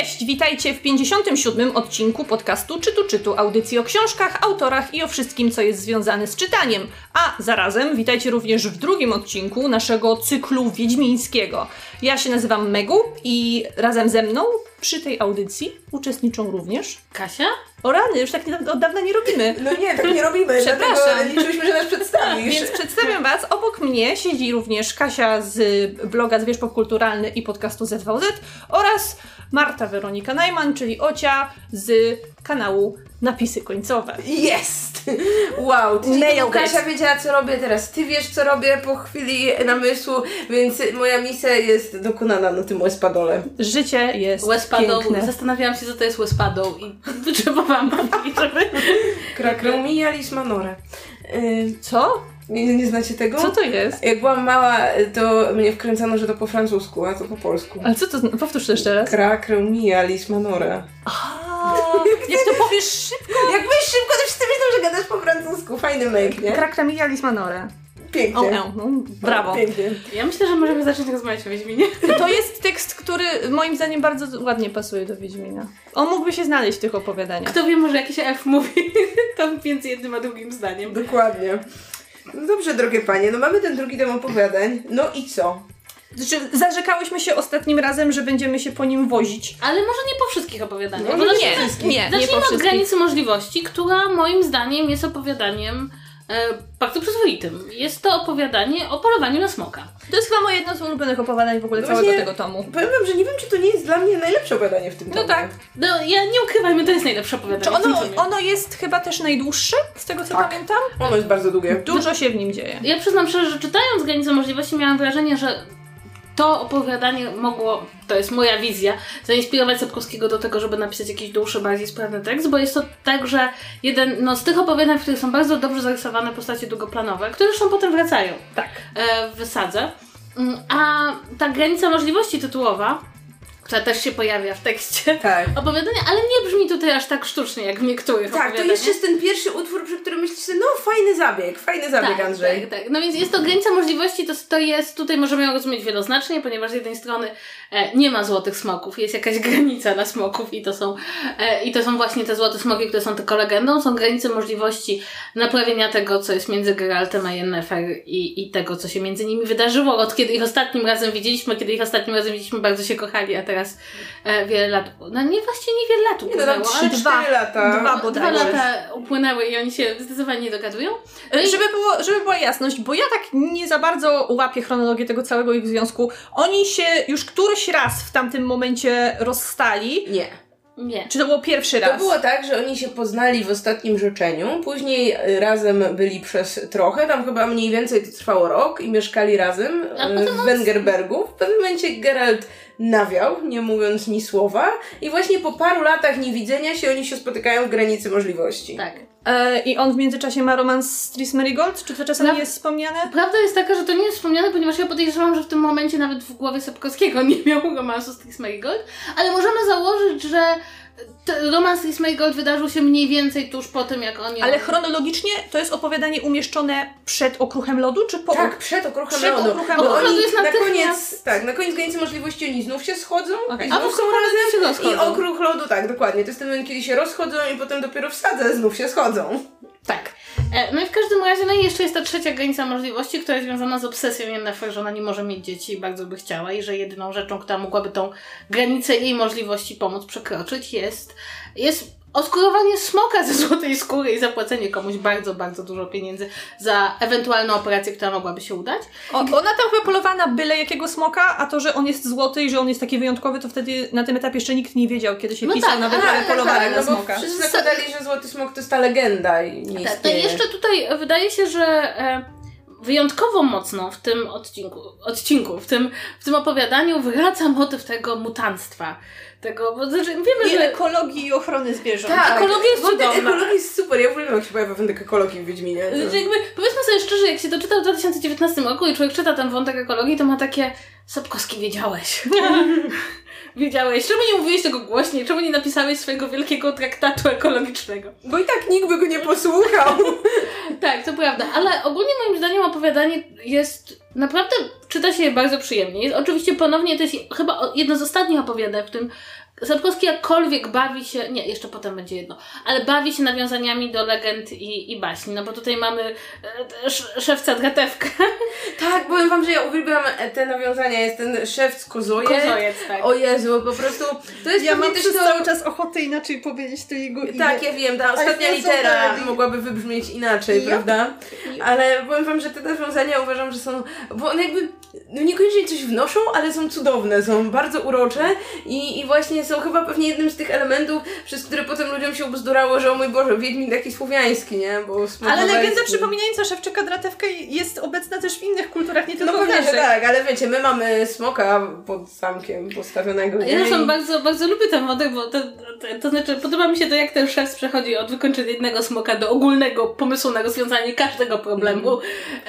Cześć, witajcie w 57. odcinku podcastu Czytu Czytu, audycji o książkach, autorach i o wszystkim, co jest związane z czytaniem. A zarazem witajcie również w drugim odcinku naszego cyklu wiedźmińskiego. Ja się nazywam Megu i razem ze mną przy tej audycji uczestniczą również Kasia? o rany, już tak nie, od dawna nie robimy. No nie, tak nie robimy. Przepraszam. Liczyliśmy, że nas przedstawisz. Więc przedstawiam Was. Obok mnie siedzi również Kasia z bloga Zwierz Popkulturalny i podcastu ZVZ oraz Marta Weronika Najman, czyli Ocia z kanału Napisy Końcowe. Jest! Wow, ty Nailed Kasia wiedziała co robię, teraz ty wiesz co robię po chwili namysłu, więc moja misja jest dokonana na tym espadole. Życie jest Wespadoł. piękne. Zastanawiałam się, co to jest Wespadoł i potrzebowałam wiedzieć, żeby... Krakromia Lismanore. Yy, Co? Nie, nie znacie tego? Co to jest? Jak byłam mała, to mnie wkręcano, że to po francusku, a to po polsku. Ale co to Powtórz to jeszcze raz. Krakromia Lismanore. A, Jak to powiesz szybko? Jak byś szybko, to wszyscy myślą, że gadasz po francusku. Fajny make, nie? Krakramia Lismanore. Pięknie. O, e, no, brawo. Pięknie. Ja myślę, że możemy zacząć rozmawiać o Wiedźminie. To jest tekst, który moim zdaniem bardzo ładnie pasuje do Wiedźmina. On mógłby się znaleźć w tych opowiadaniach. Kto wie, może jakiś elf mówi tam między jednym a drugim zdaniem. Dokładnie. No dobrze, drogie panie, no mamy ten drugi dom opowiadań. No i co? Znaczy, zarzekałyśmy się ostatnim razem, że będziemy się po nim wozić. Ale może nie po wszystkich opowiadaniach. No nie, nie, nie po Zacznijmy od granicy możliwości, która moim zdaniem jest opowiadaniem bardzo przyzwoitym. Jest to opowiadanie o polowaniu na smoka. To jest chyba moje jedno z ulubionych opowiadań w ogóle No całego tego tomu. Powiem wam, że nie wiem, czy to nie jest dla mnie najlepsze opowiadanie w tym No tomie. tak. No, ja nie ukrywajmy, to jest najlepsze Czy opowiadanie w tym ono, tomie. ono jest chyba też najdłuższe, z tego co Tak. pamiętam? Ono jest bardzo długie. Dużo się w nim dzieje. Ja przyznam szczerze, że czytając Granicę Możliwości miałam wrażenie, że to opowiadanie mogło, to jest moja wizja, zainspirować Sapkowskiego do tego, żeby napisać jakiś dłuższy, bardziej sprawny tekst, bo jest to także jeden no, z tych opowiadań, w których są bardzo dobrze zarysowane postacie długoplanowe, które zresztą potem wracają Tak. e, w wysadze. Mm, A ta granica możliwości tytułowa, która też się pojawia w tekście Tak. opowiadania, ale nie brzmi tutaj aż tak sztucznie, jak w niektórych Tak, to jeszcze jest ten pierwszy utwór, przy którym myślisz sobie, no fajny zabieg, fajny zabieg, tak, Andrzej. Tak, tak. No więc jest to granica możliwości, to, to jest, tutaj możemy ją rozumieć wieloznacznie, ponieważ z jednej strony e, nie ma złotych smoków, jest jakaś granica na smoków i to są, e, i to są właśnie te złote smoki, które są tylko legendą, są granice możliwości naprawienia tego, co jest między Geraltem a Yennefer i, i tego, co się między nimi wydarzyło, od kiedy ich ostatnim razem widzieliśmy, kiedy ich ostatnim razem widzieliśmy, bardzo się kochali, a teraz e, wiele lat, no nie, lat Nie, no tam upłynęło, ale 3-4 dwa- lata. dwa dwa bodajże. lata upłynęły i oni się zdecydowanie nie dogadują. No i- Żeby, było, żeby była jasność, bo ja tak nie za bardzo łapię chronologię tego całego ich związku. Oni się już któryś raz w tamtym momencie rozstali. Nie. Nie. Czy to było pierwszy To raz? było tak, że oni się poznali w ostatnim życzeniu, później razem byli przez trochę, tam chyba mniej więcej to trwało rok i mieszkali razem potem w Wengerbergu. W pewnym momencie Geralt nawiał, nie mówiąc ni słowa i właśnie po paru latach niewidzenia się oni się spotykają w granicy możliwości. Tak. E, I on w międzyczasie ma romans z Tris Marigold? Czy to czasem nie jest wspomniane? Prawda jest taka, że to nie jest wspomniane, ponieważ ja podejrzewam, że w tym momencie nawet w głowie Sapkowskiego nie miał romansu z Tris Marigold, ale możemy założyć, że romans z Tris Marigold wydarzył się mniej więcej tuż po tym, jak oni... Ale chronologicznie to jest opowiadanie umieszczone przed okruchem lodu, czy po Tak, przed okruchem Przed lodu. okruchem Bo lodu. oni jest na koniec, tak, na koniec granicy możliwości oni znów się schodzą Okej. i A znów są razem i okruch lodu, tak, dokładnie. To jest ten moment, kiedy się rozchodzą i potem dopiero w sadze znów się schodzą. Tak. E, No i w każdym razie, no i jeszcze jest ta trzecia granica możliwości, która jest związana z obsesją Yennefer, że ona nie może mieć dzieci i bardzo by chciała i że jedyną rzeczą, która mogłaby tą granicę jej możliwości pomóc przekroczyć jest, jest oskurowanie smoka ze złotej skóry i zapłacenie komuś bardzo, bardzo dużo pieniędzy za ewentualną operację, która mogłaby się udać. O, ona tam chyba polowała na byle jakiego smoka, a to, że on jest złoty i że on jest taki wyjątkowy, to wtedy na tym etapie jeszcze nikt nie wiedział, kiedy się No pisał tak, na a, wyprawę tak, polowania no na bo smoka. wszyscy zakładali, że Złoty Smok to jest ta legenda i nie Tak, to istnieje. jeszcze tutaj wydaje się, że e, wyjątkowo mocno w tym odcinku, odcinku w, tym, w tym opowiadaniu wraca motyw tego mutantstwa. Tego, bo znaczy, wiemy, I że ekologii i ochrony zwierząt. Tak, ekologia jest cudowna. ekologii jest super. Ja uwielbiam, jak się pojawia wątek ekologii w Wiedźminie. To- Że jakby, powiedzmy sobie szczerze, jak się to czyta w 2019 roku i człowiek czyta ten wątek ekologii, to ma takie Sapkowski, wiedziałeś. wiedziałeś. Czemu nie mówiłeś tego głośniej? Czemu nie napisałeś swojego wielkiego traktatu ekologicznego? Bo i tak nikt by go nie posłuchał. Tak, to prawda, ale ogólnie moim zdaniem opowiadanie jest naprawdę, czyta się je bardzo przyjemnie. Jest, oczywiście ponownie to jest chyba jedno z ostatnich opowiadań, w którym Sapkowski jakkolwiek bawi się, nie, jeszcze potem będzie jedno, ale bawi się nawiązaniami do legend i, i baśni, no bo tutaj mamy e, sz, szewca Dratewkę. Tak, powiem wam, że ja uwielbiam te nawiązania. Jest ten szewc Kozoje. Kozojec, tak. O Jezu, po prostu to jest Ja mam też to... cały czas ochotę inaczej powiedzieć to jego imię. Tak, ja wiem, ta ostatnia litera mogłaby wybrzmieć inaczej, prawda? Ale powiem wam, że te nawiązania uważam, że są, bo one jakby no niekoniecznie coś wnoszą, ale są cudowne, są bardzo urocze i, i właśnie są chyba pewnie jednym z tych elementów, przez które potem ludziom się ubzdurało, że o mój Boże, Wiedźmin taki słowiański, nie? Bo Ale legenda przypominająca Szewczyka Dratewkę jest obecna też w innych kulturach, nie No tylko w pewnie, że naszej. tak, ale wiecie, my mamy smoka pod zamkiem postawionego. Ja zresztą I- bardzo, bardzo lubię ten wątek, bo to, to, to znaczy podoba mi się to, jak ten szef przechodzi od wykończenia jednego smoka do ogólnego pomysłu na rozwiązanie każdego problemu.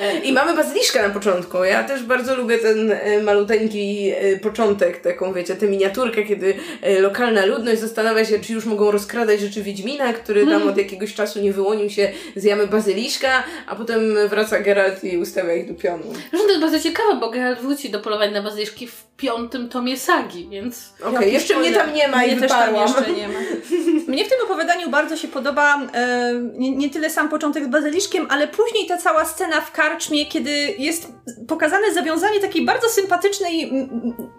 E, I mamy bazyliszkę na początku. Ja też bardzo lubię ten e, maluteńki e, początek, taką wiecie, tę miniaturkę, kiedy e, lokalna ludność zastanawia się, czy już mogą rozkradać rzeczy Wiedźmina, który tam od jakiegoś czasu nie wyłonił się z jamy bazyliszka, a potem wraca Geralt i ustawia ich do pionu. Zresztą to jest bardzo ciekawe, bo Geralt wróci do polowań na bazyliszki w piątym tomie sagi, więc... Okej, Jaki jeszcze mnie tam nie ma i Mnie też tam jeszcze nie ma. Mnie w tym opowiadaniu bardzo się podoba e, nie, nie tyle sam początek z bazyliszkiem, ale później ta cała scena w karczmie, kiedy jest pokazane zawiązanie takiej bardzo sympatycznej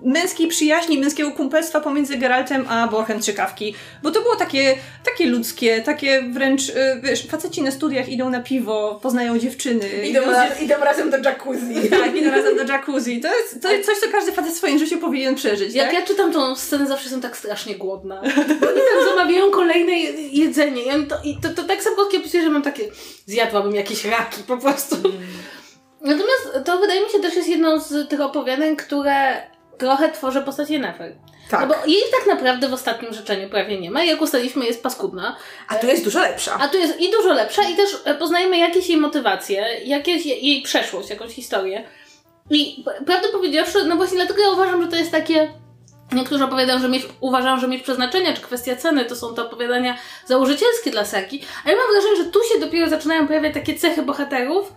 męskiej przyjaźni, męskiego kumpelstwa pomiędzy Geraltem a Borchem Trzykawki. Bo to było takie, takie ludzkie, takie wręcz, e, wiesz, faceci na studiach idą na piwo, poznają dziewczyny. Idą, raz, idą razem do jacuzzi. Tak, idą razem do jacuzzi. To jest, to jest coś, co każdy facet w swoim życiu powinien przeżyć, Jak tak? ja czytam tą scenę, zawsze jestem tak strasznie głodna. Bo oni tam zamawiają kolejne je- jedzenie. I, to, i to, to tak Sapkowski opisuje, że mam takie... Zjadłabym jakieś raki po prostu. Natomiast to wydaje mi się też jest jedną z tych opowiadań, które trochę tworzy postać Yennefer. Tak. No bo jej tak naprawdę w ostatnim życzeniu prawie nie ma. Jak ustaliliśmy, jest paskudna. A to jest dużo lepsza. A tu jest i dużo lepsza i też e, poznajemy jakieś jej motywacje, jakieś je- jej przeszłość, jakąś historię. I prawdę powiedziawszy, no właśnie dlatego ja uważam, że to jest takie... Niektórzy opowiadają, że mieć, uważam, że mieć przeznaczenia, czy kwestia ceny, to są te opowiadania założycielskie dla sagi, ale mam wrażenie, że tu się dopiero zaczynają pojawiać takie cechy bohaterów,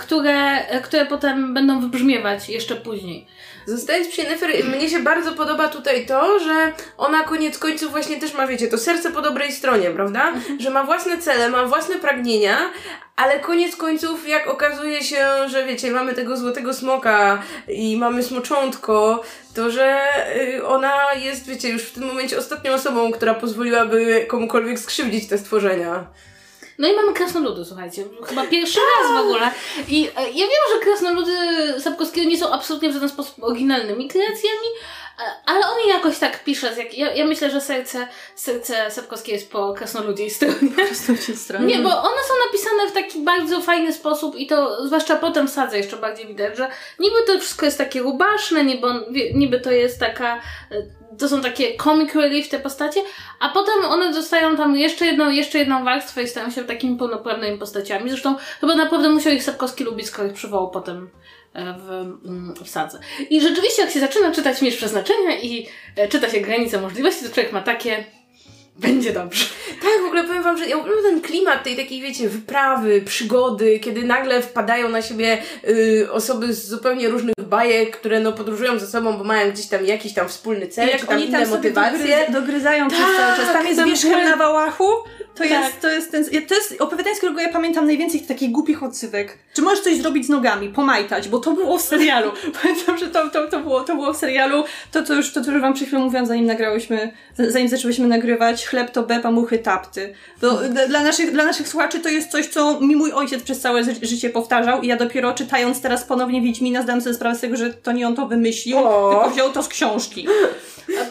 które, e, które potem będą wybrzmiewać jeszcze później. Zostając przy Yennefer, mnie się bardzo podoba tutaj to, że ona koniec końców właśnie też ma, wiecie, to serce po dobrej stronie, prawda? Że ma własne cele, ma własne pragnienia, ale koniec końców, jak okazuje się, że wiecie, mamy tego złotego smoka i mamy smoczątko, to że y, ona jest, wiecie, już w tym momencie ostatnią osobą, która pozwoliłaby komukolwiek skrzywdzić te stworzenia. No i mamy krasnoludy, słuchajcie. Chyba pierwszy raz w ogóle. I e, ja wiem, że krasnoludy Sapkowskiego nie są absolutnie w żaden sposób oryginalnymi kreacjami, ale on je jakoś tak pisze. Z jak, ja, ja myślę, że serce, serce Sapkowskiego jest po krasnoludziej stronie. Nie, bo one są napisane w taki bardzo fajny sposób i to zwłaszcza potem w sadze jeszcze bardziej widać, że niby to wszystko jest takie rubaszne, niby, on, niby to jest taka, e, to są takie comic relief te postacie, a potem one dostają tam jeszcze jedną, jeszcze jedną warstwę i stają się takimi pełnoprawnymi postaciami. Zresztą chyba naprawdę musiał ich Sapkowski lubić, skoro ich przywołał potem w, mm, w sadze. I rzeczywiście jak się zaczyna czytać Miecz Przeznaczenia i e, czyta się Granice Możliwości, to człowiek ma takie będzie dobrze. Tak, w ogóle powiem wam, że ja ten klimat tej takiej, wiecie, wyprawy, przygody, kiedy nagle wpadają na siebie y, osoby z zupełnie różnych bajek, które no podróżują ze sobą, bo mają gdzieś tam jakiś tam wspólny cel, czy Jak tam oni inne tam sobie motywacje. dogryz, dogryzają przez Tak, cały czas. Tam jest tam wierzchem były- na Wałachu. To, Tak. jest, to jest ten. To jest opowiadanie, z którego ja pamiętam najwięcej takich głupich odsywek. Czy możesz coś zrobić z nogami, pomajtać, bo to było w serialu. Pamiętam, że to, to, to, było, to było w serialu. To, co już, to, co już wam przed chwilą mówiłam, zanim nagrałyśmy, zanim zaczęłyśmy nagrywać, chleb to bepa, muchy tapty. To, dla, naszych, dla naszych słuchaczy to jest coś, co mi mój ojciec przez całe ży- życie powtarzał i ja dopiero czytając teraz ponownie Wiedźmina zdałam sobie sprawę z tego, że to nie on to wymyślił, O. tylko wziął to z książki.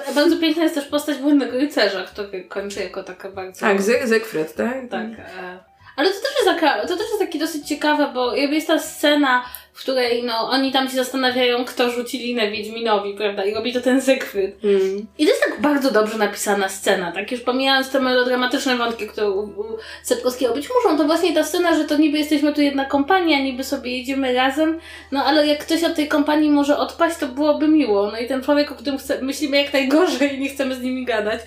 A bardzo piękna jest też postać Błędnego Rycerza, który kończy jako taka bardzo... Tak, Zeg- Zegfred, tak? Tak. E, ale to też, jest taka, to też jest takie dosyć ciekawe, bo jakby jest ta scena, w której no, oni tam się zastanawiają, kto rzuci linę Wiedźminowi, prawda? I robi to ten Zygfryd. Mm. I to jest tak bardzo dobrze napisana scena, tak już pomijając te melodramatyczne wątki, które u, u Sepkowskiego być muszą, to właśnie ta scena, że to niby jesteśmy tu jedna kompania, niby sobie jedziemy razem, no ale jak ktoś od tej kompanii może odpaść, to byłoby miło. No i ten człowiek, o którym chce, myślimy jak najgorzej i nie chcemy z nimi gadać,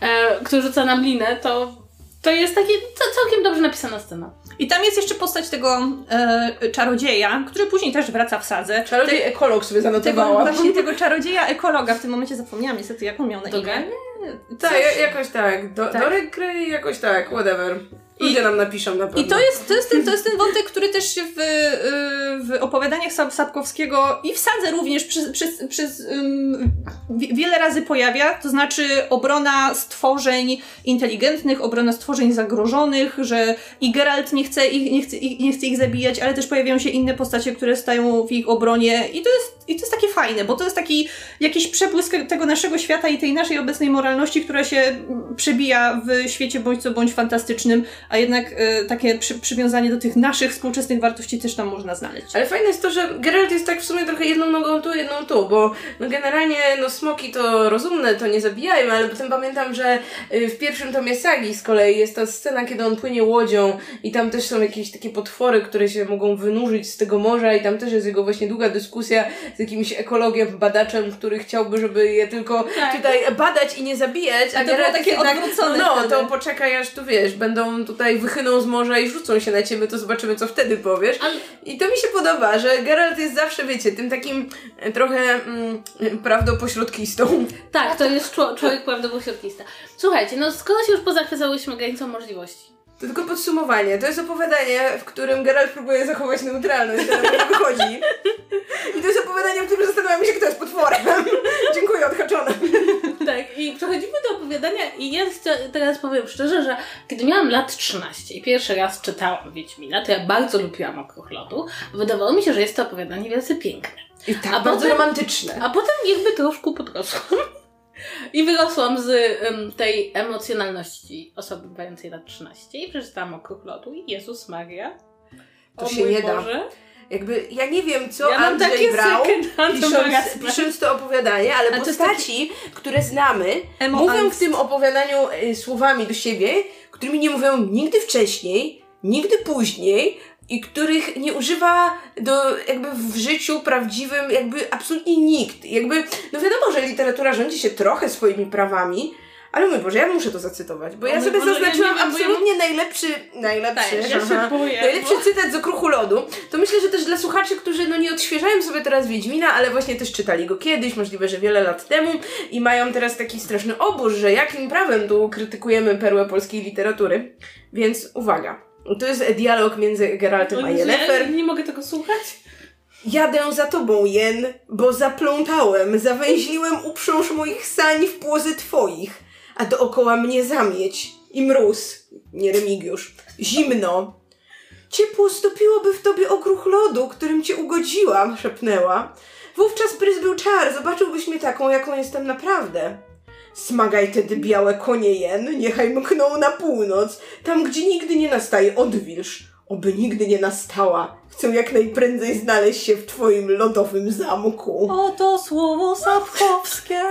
e, który rzuca nam linę, to to jest takie ca- całkiem dobrze napisana scena. I tam jest jeszcze postać tego e, czarodzieja, który później też wraca w sadze. Czarodziej ekolog sobie Tego, zanotowałam. właśnie tego czarodzieja ekologa w tym momencie zapomniałam niestety jak on miał na imię. Tak, jakoś tak. Do, Tak. Dorek Grey, jakoś tak, whatever. Ludzie nam napiszą na pewno. I to jest, to, jest ten, to jest ten wątek, który też się w, w opowiadaniach Sap- Sapkowskiego i w Sadze również przez, przez, przez wi- wiele razy pojawia, to znaczy obrona stworzeń inteligentnych, obrona stworzeń zagrożonych, że i Geralt nie chce ich, nie chce, ich, nie chce ich zabijać, ale też pojawiają się inne postacie, które stają w ich obronie i to jest, i to jest takie fajne, bo to jest taki jakiś przebłysk tego naszego świata i tej naszej obecnej moralności, która się mm, przebija w świecie bądź co bądź fantastycznym, a jednak e, takie przy, przywiązanie do tych naszych współczesnych wartości też tam można znaleźć. Ale fajne jest to, że Geralt jest tak w sumie trochę jedną nogą tu, jedną tu, bo no generalnie no smoki to rozumne, to nie zabijają, ale potem pamiętam, że y, w pierwszym tomie sagi z kolei jest ta scena, kiedy on płynie łodzią i tam też są jakieś takie potwory, które się mogą wynurzyć z tego morza i tam też jest jego właśnie długa dyskusja z jakimś ekologiem, badaczem, który chciałby, żeby je tylko Tak. tutaj badać i nie zabijać, a, A to było takie jednak, odwrócone No, wtedy. to poczekaj aż tu wiesz, będą tutaj wychyną z morza i rzucą się na ciebie, to zobaczymy co wtedy powiesz. Ale- I to mi się podoba, że Geralt jest zawsze, wiecie, tym takim e, trochę mm, prawdopośrodkistą. Tak, to jest czło- człowiek prawdopośrodkista. Słuchajcie, no skoro się już pozachwycałyśmy granicą możliwości. To tylko podsumowanie. To jest opowiadanie, w którym Geralt próbuje zachować neutralność, ale mu nie wychodzi. I to jest opowiadanie, w którym zastanawiamy się, kto jest potworem. Dziękuję, odhaczone. Tak, i przechodzimy do opowiadania i ja teraz powiem szczerze, że kiedy miałam lat 13 i pierwszy raz czytałam Wiedźmina, to ja bardzo lubiłam Okruch Lodu. Wydawało mi się, że jest to opowiadanie wielce piękne. I tak, A bardzo potem- romantyczne. A potem jakby troszkę podrosłam. I wyrosłam z em, tej emocjonalności osoby mającej lat 13 i przeczytałam Okruch Lodu i Jezus Maria. To o się mój nie da. Jakby, ja nie wiem, co Ja Andrzej brał, pisząc, pisząc to opowiadanie, ale jest postaci, które znamy, Emo mówią angst. w tym opowiadaniu y, słowami do siebie, którymi nie mówią nigdy wcześniej, nigdy później i których nie używa do, jakby w życiu prawdziwym jakby absolutnie nikt. Jakby, no wiadomo, że literatura rządzi się trochę swoimi prawami, ale mój Boże, ja muszę to zacytować, bo O ja sobie Boże, ja zaznaczyłam wiem, ja absolutnie najlepszy, najlepszy, Tak, ja boję, najlepszy bo- cytat z Okruchu Lodu, to myślę, że też dla słuchaczy, którzy no nie odświeżają sobie teraz Wiedźmina, ale właśnie też czytali go kiedyś, możliwe, że wiele lat temu i mają teraz taki straszny obóz, że jakim prawem tu krytykujemy perłę polskiej literatury. Więc uwaga. To jest dialog między Geraltem a O Jezu, Yennefer. ja nie mogę tego słuchać. Jadę za tobą, Jen, bo zaplątałem, zawęźliłem uprząż moich sań w płozy twoich, a dookoła mnie zamieć i mróz, nie Remigiusz, zimno. Ciepło stopiłoby w tobie okruch lodu, którym cię ugodziłam, szepnęła. Wówczas pryzbył czar, zobaczyłbyś mnie taką, jaką jestem naprawdę. Smagaj tedy białe konie jen, niechaj mkną na północ, tam gdzie nigdy nie nastaje odwilż. Oby nigdy nie nastała. Chcę jak najprędzej znaleźć się w twoim lodowym zamku. Oto słowo sapkowskie.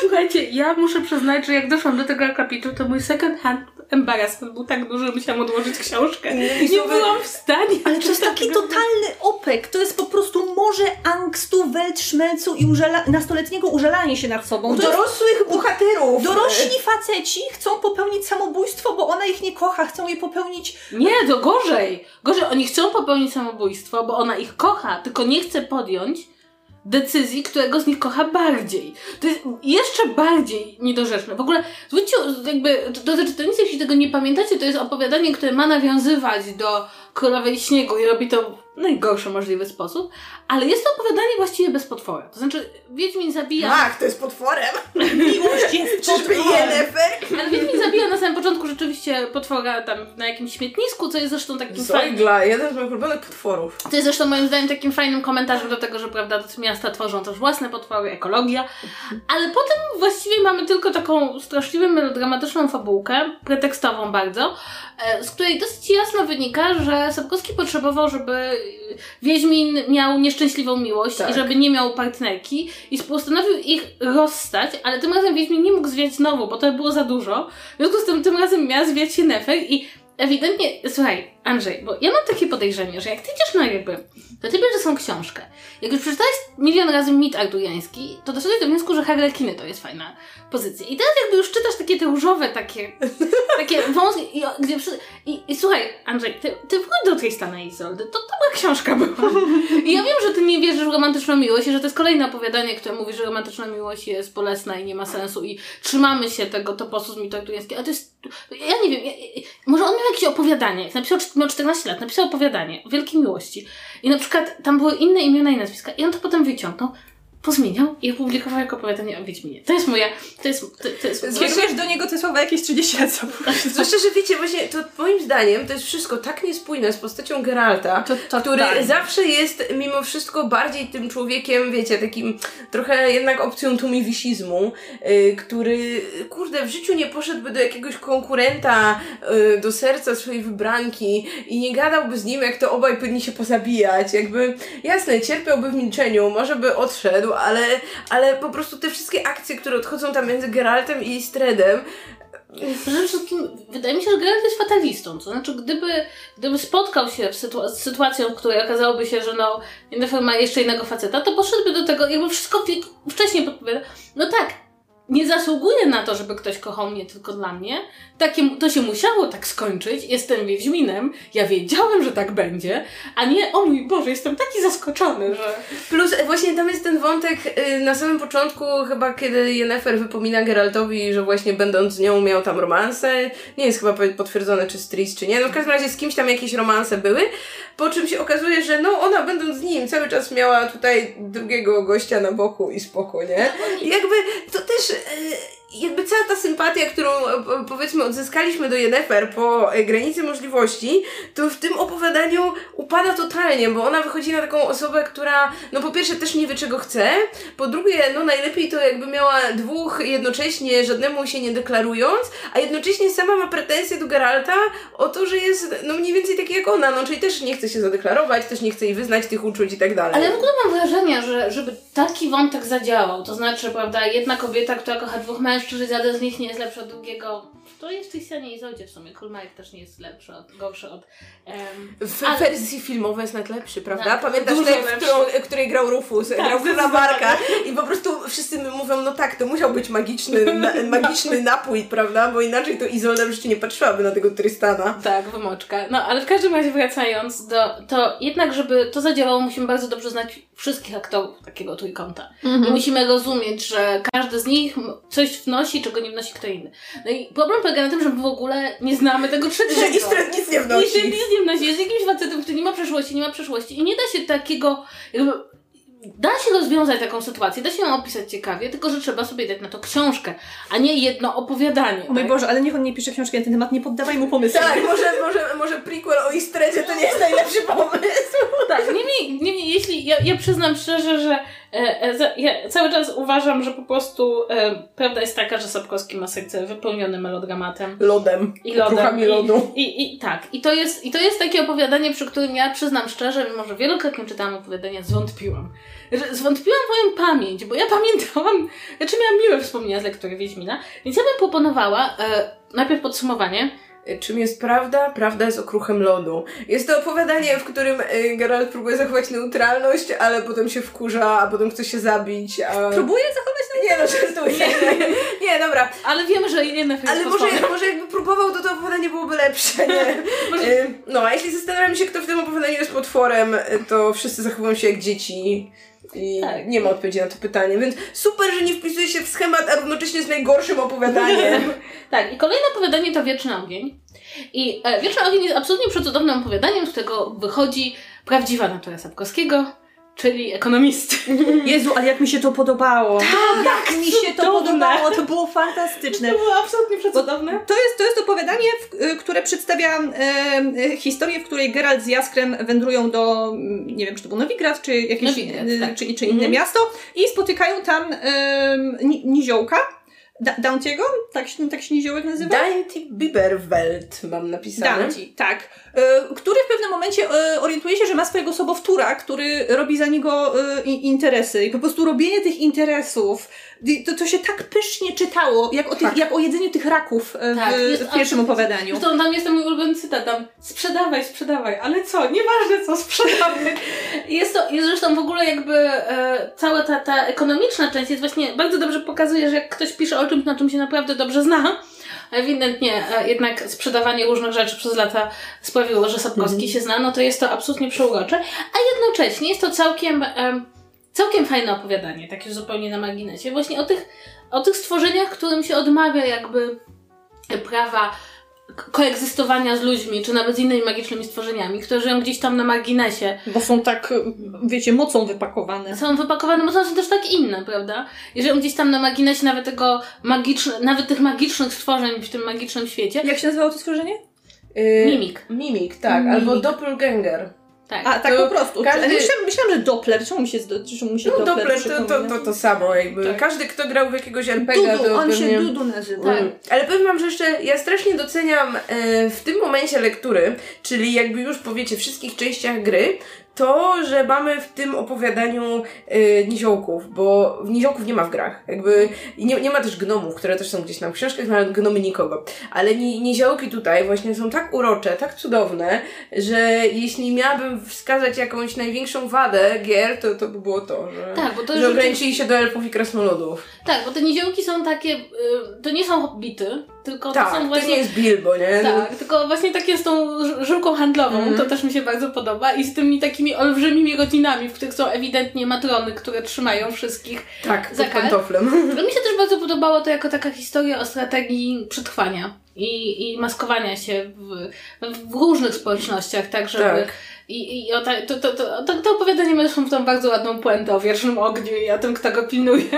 Słuchajcie, ja muszę przyznać, że jak doszłam do tego akapitu, to mój second hand embarrassment był tak duży, że musiałam odłożyć książkę. Innymi Nie słowy- byłam w stanie. Ale to jest taki totalny opek. To jest po prostu morze angstu, weltszmelcu i użala- nastoletniego użalania się nad sobą. U To jest dorosłych bohaterów. Dorośli faceci chcą popełnić samobójstwo, bo ona ich nie kocha, chcą je popełnić. Nie, to gorzej. Gorzej, oni chcą popełnić samobójstwo, bo ona ich kocha, tylko nie chce podjąć decyzji, którego z nich kocha bardziej. To jest jeszcze bardziej niedorzeczne. W ogóle, zwróćcie, jakby, drodzy czytelnicy, jeśli tego nie pamiętacie, to jest opowiadanie, które ma nawiązywać do Królowej Śniegu i robi to w najgorszy możliwy sposób, ale jest to opowiadanie właściwie bez potwora. To znaczy, Wiedźmin zabija... Ach, to jest potworem. Miłość jest potworem. Ale Wiedźmin zabija na samym początku rzeczywiście potwora tam na jakimś śmietnisku, co jest zresztą takim fajnym... Zojgla, jeden z moich ulubionych potworów. To jest zresztą moim zdaniem takim fajnym komentarzem do tego, że prawda, miasta tworzą też własne potwory, ekologia, ale potem właściwie mamy tylko taką straszliwie melodramatyczną fabułkę, pretekstową bardzo, e, z której dosyć jasno wynika, że Sapkowski potrzebował, żeby Wiedźmin miał nieszczęśliwą miłość Tak. i żeby nie miał partnerki i postanowił ich rozstać, ale tym razem Wiedźmin nie mógł zwiać znowu, bo to było za dużo. W związku z tym tym razem miała zwiać się Nefer i ewidentnie, słuchaj, Andrzej, bo ja mam takie podejrzenie, że jak ty idziesz na jakby, to ty bierzesz tą książkę. Jak już przeczytałeś milion razy mit arturiański, to doszedłeś do wniosku, że harlekiny to jest fajna pozycja. I teraz jakby już czytasz takie te różowe, takie, takie wąskie, i, gdzie przy... I, I słuchaj, Andrzej, ty, ty wróć do Tristana i Isoldy, to ta książka była. I ja wiem, że ty nie wierzysz w romantyczną miłość i że to jest kolejne opowiadanie, które mówi, że romantyczna miłość jest bolesna i nie ma sensu i trzymamy się tego toposu z mitu arturiańskiego, ale to jest, ja nie wiem, ja, może on miał jakieś opowiadanie, jak napisał, miał 14 lat, napisał opowiadanie o wielkiej miłości. I na przykład tam były inne imiona i nazwiska i on to potem wyciągnął pozmieniał i opublikował jako opowiadanie o Wiedźminie. To jest moja, to jest, to, to jest... Do niego te słowa jakieś 30 lat Zwłaszcza, że wiecie, właśnie to moim zdaniem to jest wszystko tak niespójne z postacią Geralta, to, to, który tak. zawsze jest mimo wszystko bardziej tym człowiekiem, wiecie, takim trochę jednak opcją tumiwisizmu, yy, który, kurde, w życiu nie poszedłby do jakiegoś konkurenta yy, do serca swojej wybranki i nie gadałby z nim, jak to obaj powinni się pozabijać. Jakby, jasne, cierpiałby w milczeniu, może by odszedł, ale, ale po prostu te wszystkie akcje, które odchodzą tam między Geraltem i Stredem, wydaje mi się, że Geralt jest fatalistą. To znaczy, gdyby, gdyby spotkał się sytua z sytuacją, w której okazałoby się, że no, Yennefer ma jeszcze innego faceta, to poszedłby do tego, jakby wszystko wcześniej podpowiada. No tak, nie zasługuję na to, żeby ktoś kochał mnie tylko dla mnie. Takie, to się musiało tak skończyć. Jestem Wiedźminem. Ja wiedziałem, że tak będzie. A nie, o mój Boże, jestem taki zaskoczony, że... Plus e, właśnie tam jest ten wątek y, na samym początku, chyba kiedy Yennefer wypomina Geraltowi, że właśnie będąc z nią miał tam romanse. Nie jest chyba potwierdzone, czy z Tris, czy nie. No w każdym razie z kimś tam jakieś romanse były. Po czym się okazuje, że no ona będąc z nim cały czas miała tutaj drugiego gościa na boku i spoko, nie? I jakby to też e, jakby cała ta sympatia, którą e, powiedzmy odzyskaliśmy do Yennefer po e, granicy możliwości, to w tym opowiadaniu upada totalnie, bo ona wychodzi na taką osobę, która no po pierwsze też nie wie czego chce, po drugie no najlepiej to jakby miała dwóch jednocześnie, żadnemu się nie deklarując, a jednocześnie sama ma pretensje do Geralta o to, że jest no mniej więcej taki jak ona, no czyli też nie chce się zadeklarować, też nie chce jej wyznać tych uczuć i tak dalej. Ale w ogóle mam wrażenie, że żeby taki wątek zadziałał, to znaczy, prawda, jedna kobieta, która kocha dwóch mężczyzn, mężczyzn, żaden z nich nie jest lepszy od drugiego. To jest w tej scenie Izoldzie w sumie. Kulmarek też nie jest lepszy, od, gorszy od... Um, w ale... wersji filmowej jest najlepszy, prawda? Tak, Pamiętasz tę, w którą, której grał Rufus, tak, grał Króla Marka i po prostu wszyscy mówią, no tak, to musiał być magiczny, na, magiczny napój, prawda? Bo inaczej to Izolda w nie patrzyłaby na tego Tristana. Tak, wymoczka. No, ale w każdym razie wracając do... To jednak, żeby to zadziałało, musimy bardzo dobrze znać wszystkich aktorów takiego trójkąta. Mhm. I musimy rozumieć, że każdy z nich coś wnosi, czego nie wnosi kto inny. No i problem polega na tym, że my w ogóle nie znamy tego trzeciego. Że Istred nic nie wnosi. Istred nic nie wnosi. Jest jakimś facetem, który nie ma przeszłości, nie ma przeszłości. I nie da się takiego jakby da się rozwiązać taką sytuację, da się ją opisać ciekawie, tylko że trzeba sobie dać na to książkę, a nie jedno opowiadanie. O mój tak? Boże, ale niech on nie pisze książki na ten temat, nie poddawaj mu pomysłu. Tak, może, może, może prequel o Istredzie to nie jest najlepszy pomysł. tak, niemniej, niemniej jeśli, ja, ja przyznam szczerze, że ja cały czas uważam, że po prostu e, prawda jest taka, że Sapkowski ma serce wypełnione melodramatem. Lodem. I lodem. I, lodu. I, i, I tak. I to, jest, I to jest takie opowiadanie, przy którym ja przyznam szczerze, mimo że wielokrotnie czytałam opowiadania, zwątpiłam że zwątpiłam moją pamięć, bo ja pamiętałam, znaczy miałam miłe wspomnienia z lektury Wiedźmina, więc ja bym proponowała e, najpierw podsumowanie, Czym jest prawda? Prawda jest okruchem lodu. Jest to opowiadanie, w którym y, Geralt próbuje zachować neutralność, ale potem się wkurza, a potem chce się zabić. A... Próbuje zachować? Nie, no żartuję. Nie, nie, dobra. Ale wiemy, że inne Ale może, może jakby próbował, to to opowiadanie byłoby lepsze, nie? No, a jeśli zastanawiam się, kto w tym opowiadaniu jest potworem, to wszyscy zachowują się jak dzieci. I tak. nie ma odpowiedzi na to pytanie, więc super, że nie wpisuje się w schemat, a równocześnie jest najgorszym opowiadaniem. tak, i kolejne opowiadanie to Wieczny Ogień. I e, Wieczny Ogień jest absolutnie przecudownym opowiadaniem, z którego wychodzi prawdziwa natura Sapkowskiego, czyli ekonomisty. Jezu, ale jak mi się to podobało. Tak, jak mi się to podobało, to było fantastyczne. To było absolutnie przecudowne. To jest, to jest opowiadanie, w, y, które przedstawia e, historię, w której Geralt z Jaskrem wędrują do, mm, nie wiem, czy to był Nowigrad, czy jakieś, Nowigrad, tak. czy, czy inne mhm. miasto i spotykają tam e, niziołka, Da Dauntiego? Tak, się- tak się niziołek nazywa? Dainty Biberwelt mam napisane. Daunty, tak. E, który w pewnym momencie e, orientuje się, że ma swojego sobowtóra, który robi za niego e, i- interesy. I po prostu robienie tych interesów, to, to się tak pysznie czytało, jak o, tych, Tak. jak o jedzeniu tych raków e, w, Tak, jest w pierwszym opowiadaniu. Zresztą tam jest ten mój ulubiony cytat, tam sprzedawaj, sprzedawaj, ale co, nieważne co, sprzedawaj. Jest to, jest zresztą w ogóle jakby e, cała ta, ta ekonomiczna część jest właśnie, bardzo dobrze pokazuje, że jak ktoś pisze o czymś, na czym się naprawdę dobrze zna, ewidentnie e, jednak sprzedawanie różnych rzeczy przez lata sprawiło, że Sapkowski się zna, no to jest to absolutnie przeurocze, a jednocześnie jest to całkiem, em, całkiem fajne opowiadanie, takie zupełnie na marginesie, właśnie o tych, o tych stworzeniach, którym się odmawia jakby prawa koegzystowania z ludźmi, czy nawet z innymi magicznymi stworzeniami, które żyją gdzieś tam na marginesie. Bo są tak, wiecie, mocą wypakowane. Są wypakowane, bo są też tak inne, prawda? I żyją gdzieś tam na marginesie nawet tego magiczne, nawet tych magicznych stworzeń w tym magicznym świecie. Jak się nazywało to stworzenie? Y, Mimik. Mimik, tak. Mimik. Albo Doppelganger. Tak. A, tak po prostu. każdy- Myślałam, myślałam, że Doppler. Czemu mi się, zdo- czemu mi się No Doppler, Doppler to, to, to to samo jakby. Tak. Każdy, kto grał w jakiegoś RPG, Dudu, to on pewnie... się Dudu nazywa. Tak. Mm. Ale powiem wam, że jeszcze ja strasznie doceniam e, w tym momencie lektury, czyli jakby już po wiecie wszystkich częściach gry, to, że mamy w tym opowiadaniu e, niziołków, bo niziołków nie ma w grach. Jakby nie, nie ma też gnomów, które też są gdzieś tam w książkach, nawet gnomy nikogo. Ale ni, niziołki tutaj właśnie są tak urocze, tak cudowne, że jeśli miałabym wskazać jakąś największą wadę gier, to, to by było to, że, Tak, bo to że ograniczyli się do elfów i krasnoludów. Tak, bo te niziołki są takie, y, to nie są hobbity, tylko to Tak, są to właśnie... nie jest Bilbo, nie? Tak, tylko właśnie takie z tą ż- żyłką handlową, Mhm. to też mi się bardzo podoba i z tymi takimi olbrzymimi rodzinami, w których są ewidentnie matrony, które trzymają wszystkich. Tak, Za pantoflem. Mi się też bardzo podobało to jako taka historia o strategii przetrwania i, i maskowania się w, w różnych społecznościach, tak żeby... Tak. I, i o ta, to, to, to, to, to opowiadanie ma zresztą tą bardzo ładną puentę o wiecznym ogniu i o tym, kto go pilnuje.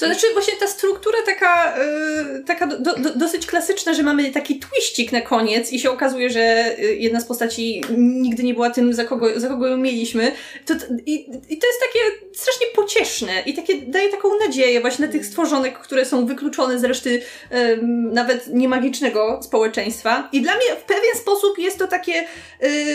To znaczy właśnie ta struktura taka, y, taka do, do, dosyć klasyczna, że mamy taki twiścik na koniec i się okazuje, że y, jedna z postaci nigdy nie była tym, za kogo, za kogo ją mieliśmy. To, i, I to jest takie strasznie pocieszne i takie daje taką nadzieję właśnie na tych stworzonek, które są wykluczone z reszty ym, nawet niemagicznego społeczeństwa. I dla mnie w pewien sposób jest to takie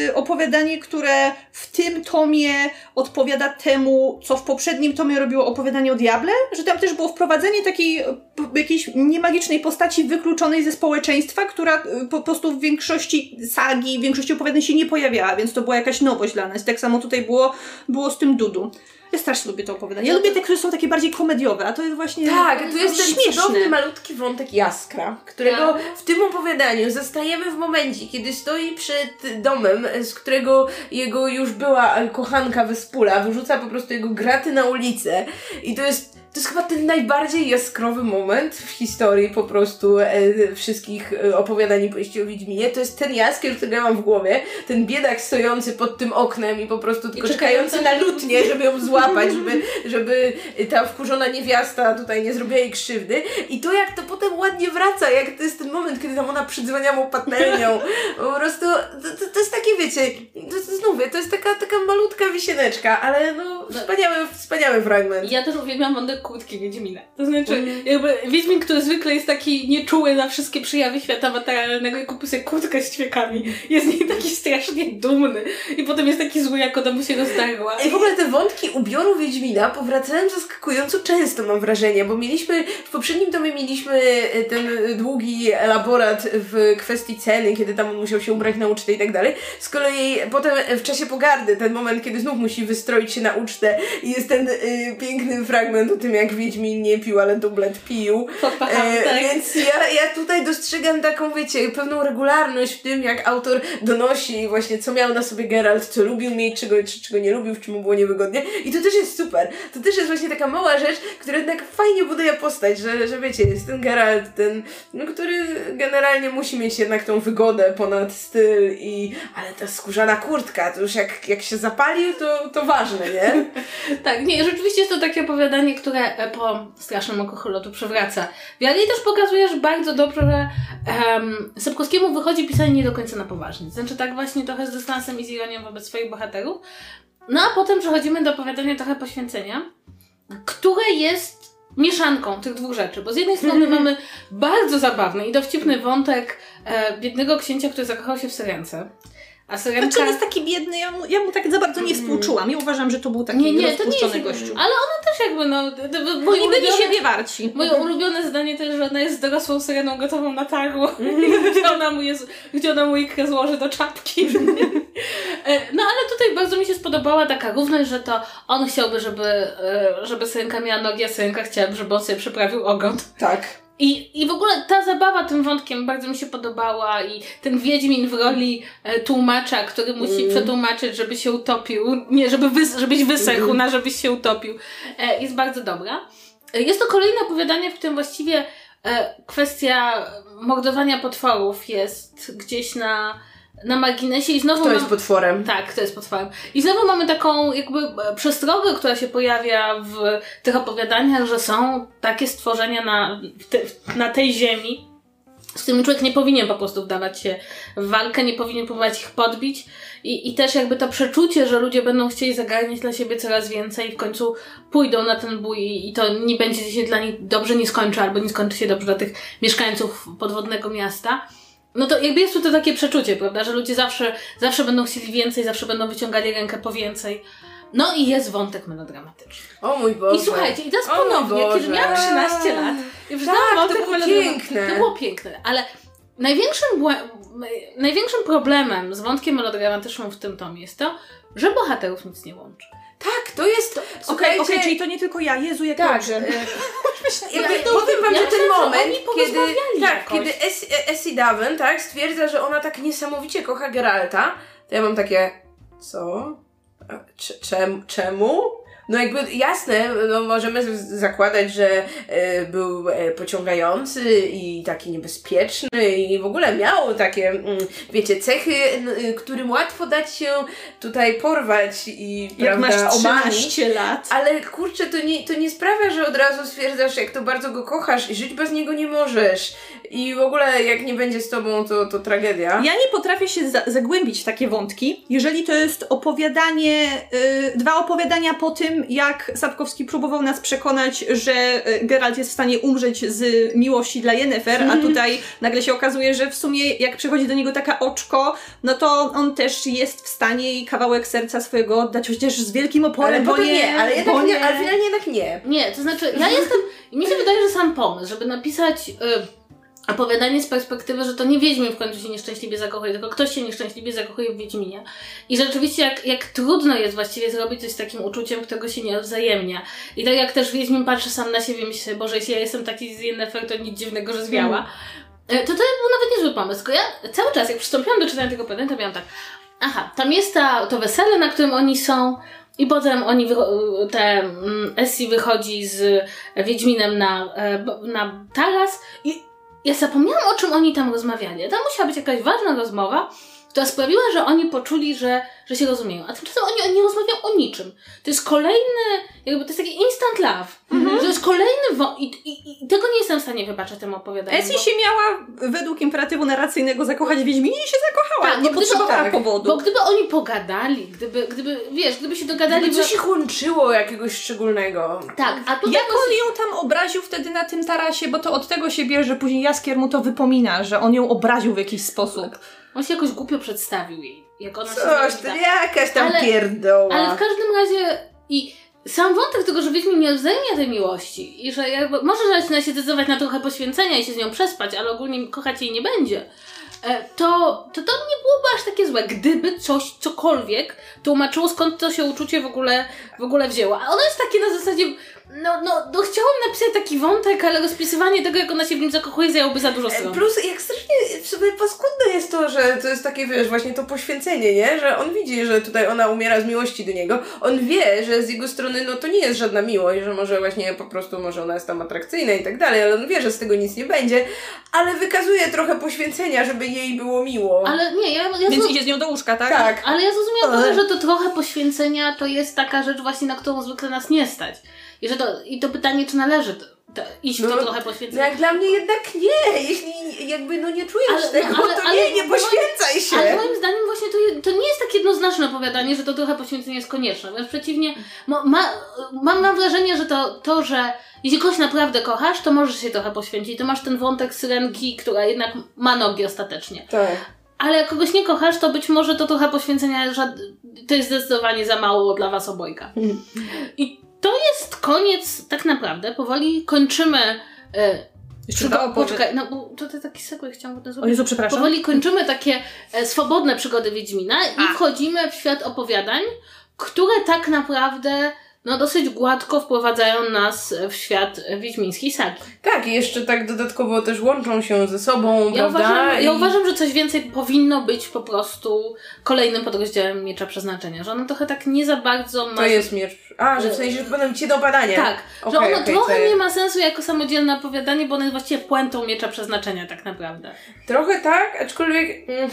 y, opowiadanie, które w tym tomie odpowiada temu, co w poprzednim tomie robiło opowiadanie o Diable, że tam też było wprowadzenie takiej p- jakiejś niemagicznej postaci wykluczonej ze społeczeństwa, która e, po prostu w większości sagi, w większości opowiadań się nie pojawiała, więc to była jakaś nowość dla nas. Tak samo tutaj było, było z tym Dudu. Ja strasznie lubię to opowiadanie. Ja No lubię to- te, które są takie bardziej komediowe, a to jest właśnie Tak, tu jest ten śmieszne. cudowny, malutki wątek Jaskra, którego Tak. w tym opowiadaniu zastajemy w momencie, kiedy stoi przed domem, z którego jego już była kochanka Wyspula, wyrzuca po prostu jego graty na ulicę i to jest to jest chyba ten najbardziej jaskrowy moment w historii po prostu e, wszystkich e, opowiadań i powieści o Wiedźminie. To jest ten jaskier, który ja mam w głowie, ten biedak stojący pod tym oknem i po prostu tylko czekający czekający na lutnię, żeby ją złapać, żeby, żeby ta wkurzona niewiasta tutaj nie zrobiła jej krzywdy. I to jak to potem ładnie wraca, jak to jest ten moment, kiedy tam ona przydzwania mu patelnią. Po prostu to, to, to jest takie, wiecie, to, to znów, to jest taka, taka malutka wisieneczka, ale no wspaniały, wspaniały fragment. Ja też uwielbiam wątek kurtki Wiedźmina. To znaczy, Mhm. jakby Wiedźmin, który zwykle jest taki nieczuły na wszystkie przejawy świata materialnego i kupi sobie kurtkę z ćwiekami, jest z niej taki strasznie dumny i potem jest taki zły, jak ona mu się rozdarła. I w ogóle te wątki ubioru Wiedźmina powracają zaskakująco często, mam wrażenie, bo mieliśmy, w poprzednim tomie mieliśmy e, ten długi elaborat w kwestii ceny, kiedy tam on musiał się ubrać na ucztę i tak dalej. Z kolei potem w czasie pogardy, ten moment, kiedy znów musi wystroić się na ucztę i jest ten y, piękny fragment o tym, jak Wiedźmin nie pił, ale dublet pił. E, tak. Więc ja, ja tutaj dostrzegam taką, wiecie, pewną regularność w tym, jak autor donosi właśnie, co miał na sobie Geralt, co lubił mieć, czego, czy, czego nie lubił, w czym mu było niewygodnie. I to też jest super. To też jest właśnie taka mała rzecz, która jednak fajnie buduje postać, że, że wiecie, jest ten Geralt, ten, no, który generalnie musi mieć jednak tą wygodę ponad styl i, ale ta skórzana kurtka, to już jak, jak się zapalił, to, to ważne, nie? Tak, nie, rzeczywiście jest to takie opowiadanie, które e, po strasznym alkoholotu przewraca. Wiary i też pokazujesz bardzo dobrze, że um, Sapkowskiemu wychodzi pisanie nie do końca na poważnie. Znaczy tak właśnie trochę z dystansem i z ironią wobec swoich bohaterów. No a potem przechodzimy do opowiadania trochę poświęcenia, które jest mieszanką tych dwóch rzeczy, bo z jednej strony mamy bardzo zabawny i dowcipny wątek e, biednego księcia, który zakochał się w Syrence. A Syrenka... Znaczy on jest taki biedny, ja mu, ja mu tak za bardzo nie współczułam. Ja uważam, że to był taki Nie, nie, to nie jest gościu. Ale ona też jakby, no... nie byli siebie warci. Moje ulubione zdanie to jest, że ona jest dorosłą syreną gotową na targu, gdzie, ona mu jest, gdzie ona mu ikrę złoży do czapki. E, no ale tutaj bardzo mi się spodobała taka równość, że to on chciałby, żeby, e, żeby syrenka miała nogi, a syrenka chciałaby, żeby on sobie przyprawił ogon. Tak. I, I w ogóle ta zabawa tym wątkiem bardzo mi się podobała i ten Wiedźmin w roli e, tłumacza, który musi przetłumaczyć, żeby się utopił, nie, żeby wys, żebyś wysechł, na żebyś się utopił, e, jest bardzo dobra. E, jest to kolejne opowiadanie, w którym właściwie kwestia mordowania potworów jest gdzieś na, na marginesie i znowu To mam... jest potworem. Tak, to jest potworem. I znowu mamy taką jakby e, przestrogę, która się pojawia w tych opowiadaniach, że są takie stworzenia na, te, na tej ziemi, z którymi człowiek nie powinien po prostu wdawać się w walkę, nie powinien próbować ich podbić. I, I też jakby to przeczucie, że ludzie będą chcieli zagarniać dla siebie coraz więcej i w końcu pójdą na ten bój i, i to nie będzie się dla nich dobrze nie skończy, albo nie skończy się dobrze dla tych mieszkańców podwodnego miasta. No to jakby jest tu to takie przeczucie, prawda, że ludzie zawsze, zawsze będą chcieli więcej, zawsze będą wyciągali rękę po więcej. No i jest wątek melodramatyczny. O mój Boże. I słuchajcie, i teraz O ponownie, kiedy miałam 13 lat, przeczytałam Tak, to wątek było melodramatyczny. piękne. To było piękne, ale największym, największym problemem z wątkiem melodramatycznym w tym tomie jest to, że bohaterów nic nie łączy. Tak, to jest... Okej, okej, czyli to nie tylko ja. Jezu, jak Tak, dobrze. e, Ja- jakby, to- powiem wam, ja że ten że moment, oni kiedy, porozmawiali tak, jakoś. kiedy Es- Essie Daven, tak, stwierdza, że ona tak niesamowicie kocha Geralta, to ja mam takie, co? A, cze- czem, czemu? No jakby jasne, no możemy zakładać, że e, był e, pociągający i taki niebezpieczny i w ogóle miał takie, mm, wiecie, cechy, n- y, którym łatwo dać się tutaj porwać i Jak prawda, masz omamić. 13 lat. Ale kurczę, to nie, to nie sprawia, że od razu stwierdzasz, jak to bardzo go kochasz i żyć bez niego nie możesz. I w ogóle jak nie będzie z tobą, to, to tragedia. Ja nie potrafię się za- zagłębić w takie wątki, jeżeli to jest opowiadanie, y, dwa opowiadania po tym, jak Sapkowski próbował nas przekonać, że y, Geralt jest w stanie umrzeć z miłości dla Yennefer, a tutaj nagle się okazuje, że w sumie jak przychodzi do niego taka oczko, no to on też jest w stanie jej kawałek serca swojego oddać, chociaż z wielkim oporem, Ale bo nie, nie, ale jednak bo nie, ale finalnie jednak nie. Nie, to znaczy, ja jestem. Mi się wydaje, że sam pomysł, żeby napisać y, opowiadanie z perspektywy, że to nie Wiedźmin w końcu się nieszczęśliwie zakochuje, tylko ktoś się nieszczęśliwie zakochuje w Wiedźminie. I rzeczywiście, jak, jak trudno jest właściwie zrobić coś z takim uczuciem, którego się nie odwzajemnia. I tak jak też Wiedźmin patrzy sam na siebie i myśli Boże, jeśli ja jestem taki z Yennefer, to nic dziwnego, że zwiała. Y, To to był nawet niezły pomysł, tylko ja cały czas, jak przystąpiłam do czytania tego opowiadania, to miałam tak, aha, tam jest ta, to wesele, na którym oni są, i potem oni, te mm, Essie wychodzi z Wiedźminem na, e, na taras i ja zapomniałam o czym oni tam rozmawiali. Tam musiała być jakaś ważna rozmowa, która sprawiła, że oni poczuli, że, że się rozumieją. A tymczasem oni, nie rozmawiają o niczym. To jest kolejny, jakby to jest taki instant love. To jest kolejny wo- i, i, i tego nie jestem w stanie wybaczyć temu opowiadaniu. Essie bo- się miała według imperatywu narracyjnego zakochać w Wiedźminie i się zakochała. Tak, nie potrzebowała tak, powodu. Bo gdyby oni pogadali, gdyby, gdyby wiesz, gdyby się dogadali... Gdyby coś że- ich łączyło jakiegoś szczególnego. Tak, a tutaj Jak on ją tam obraził wtedy na tym tarasie, bo to od tego się bierze, później Jaskier mu to wypomina, że on ją obraził w jakiś sposób. On się jakoś głupio przedstawił jej, jak ona się Coś, zgodziła. to jakaś tam Ale- pierdoła. Ale w każdym razie i sam wątek tego, że Wiedźmin nie wzajemnia tej miłości i że jakby może zaczyna się zdecydować na trochę poświęcenia i się z nią przespać, ale ogólnie kochać jej nie będzie, e, to, to to nie byłoby aż takie złe, gdyby coś, cokolwiek tłumaczyło skąd to się uczucie w ogóle, w ogóle wzięło. A ono jest takie na zasadzie, no, no, no chciałam napisać taki wątek, ale rozpisywanie tego, jak ona się w nim zakochuje, zajęłoby za dużo stron. Plus jak strasznie w sobie paskudne jest to, że to jest takie, wiesz, właśnie to poświęcenie, nie? Że on widzi, że tutaj ona umiera z miłości do niego. On wie, że z jego strony, no to nie jest żadna miłość, że może właśnie po prostu, może ona jest tam atrakcyjna i tak dalej, ale on wie, że z tego nic nie będzie, ale wykazuje trochę poświęcenia, żeby jej było miło. Ale nie, ja, ja Więc zro- idzie z nią do łóżka, tak? Tak. Ale ja zrozumiałam Ale- że to trochę poświęcenia to jest taka rzecz właśnie, na którą zwykle nas nie stać. I, że to, i to pytanie, czy należy to iść w to No, trochę No poświęcenia. jak dla mnie jednak nie, jeśli jakby no nie czujesz Ale- tego, no, ale- to ale- nie, nie poświęcaj się. Ale moim zdaniem właśnie to, to nie jest tak jednoznaczne opowiadanie, że to trochę poświęcenie jest konieczne. Wręcz przeciwnie, ma, ma, mam, mam wrażenie, że to, to, że jeśli kogoś naprawdę kochasz, to możesz się trochę poświęcić. To masz ten wątek syrenki, która jednak ma nogi ostatecznie. Tak. Ale jak kogoś nie kochasz, to być może to trochę poświęcenia, że to jest zdecydowanie za mało dla was obojga. I to jest koniec, tak naprawdę. Powoli kończymy. E, Jeszcze przygo- Poczekaj, no bo tutaj taki segway chciałam to O zrobić. Jezu, przepraszam. Powoli kończymy takie e, swobodne przygody Wiedźmina i A. wchodzimy w świat opowiadań, które tak naprawdę no, dosyć gładko wprowadzają nas w świat wiedźmińskiej sagi. Tak, i jeszcze tak dodatkowo też łączą się ze sobą, Ja prawda? uważam, I- ja uważam, że coś więcej powinno być po prostu kolejnym podrozdziałem Miecza Przeznaczenia, że ono trochę tak nie za bardzo ma... To jest miecz. A, że w sensie, że będą ci do badania. Tak, że Okej, ono okej, trochę nie ma sensu jako samodzielne opowiadanie, bo ono jest właściwie puentą Miecza Przeznaczenia tak naprawdę. Trochę tak, aczkolwiek mm,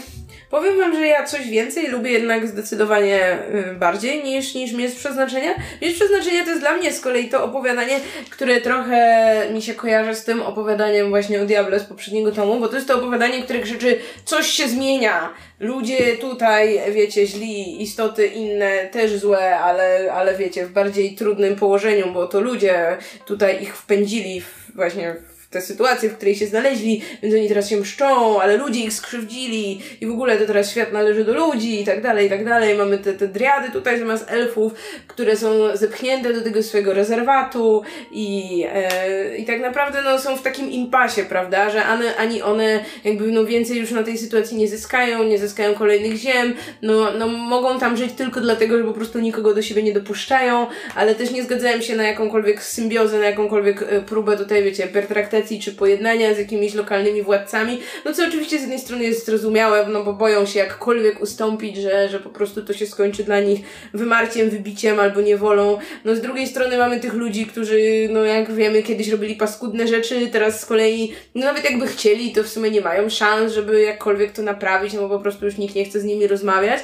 powiem wam, że ja coś więcej lubię jednak zdecydowanie y, bardziej niż, niż Miecz Przeznaczenia. Miecz Przeznaczenia to jest dla mnie z kolei to opowiadanie, które trochę mi się kojarzy z tym opowiadaniem właśnie o Diable z poprzedniego tomu, bo to jest to opowiadanie, które krzyczy coś się zmienia. Ludzie tutaj, wiecie, źli, istoty inne też złe, ale, ale wiecie, w bardziej trudnym położeniu, bo to ludzie tutaj ich wpędzili w, właśnie w tę sytuację, w której się znaleźli, więc oni teraz się mszczą, ale ludzie ich skrzywdzili i w ogóle to teraz świat należy do ludzi i tak dalej, i tak dalej. Mamy te, te driady tutaj zamiast elfów, które są zepchnięte do tego swojego rezerwatu i, e, i tak naprawdę no, są w takim impasie, prawda, że ani, ani one jakby no więcej już na tej sytuacji nie zyskają, nie zyskają kolejnych ziem, no, no mogą tam żyć tylko dlatego, że po prostu nikogo do siebie nie dopuszczają, ale też nie zgadzałem się na jakąkolwiek symbiozę, na jakąkolwiek e, próbę tutaj, wiecie, pertraktacji czy pojednania z jakimiś lokalnymi władcami, no co oczywiście z jednej strony jest zrozumiałe, no bo boją się jakkolwiek ustąpić, że, że po prostu to się skończy dla nich wymarciem, wybiciem albo niewolą. No z drugiej strony mamy tych ludzi, którzy, no jak wiemy, kiedyś robili paskudne rzeczy, teraz z kolei, no nawet jakby chcieli, to w sumie nie mają szans, żeby jakkolwiek to naprawić, no bo po prostu już nikt nie chce z nimi rozmawiać.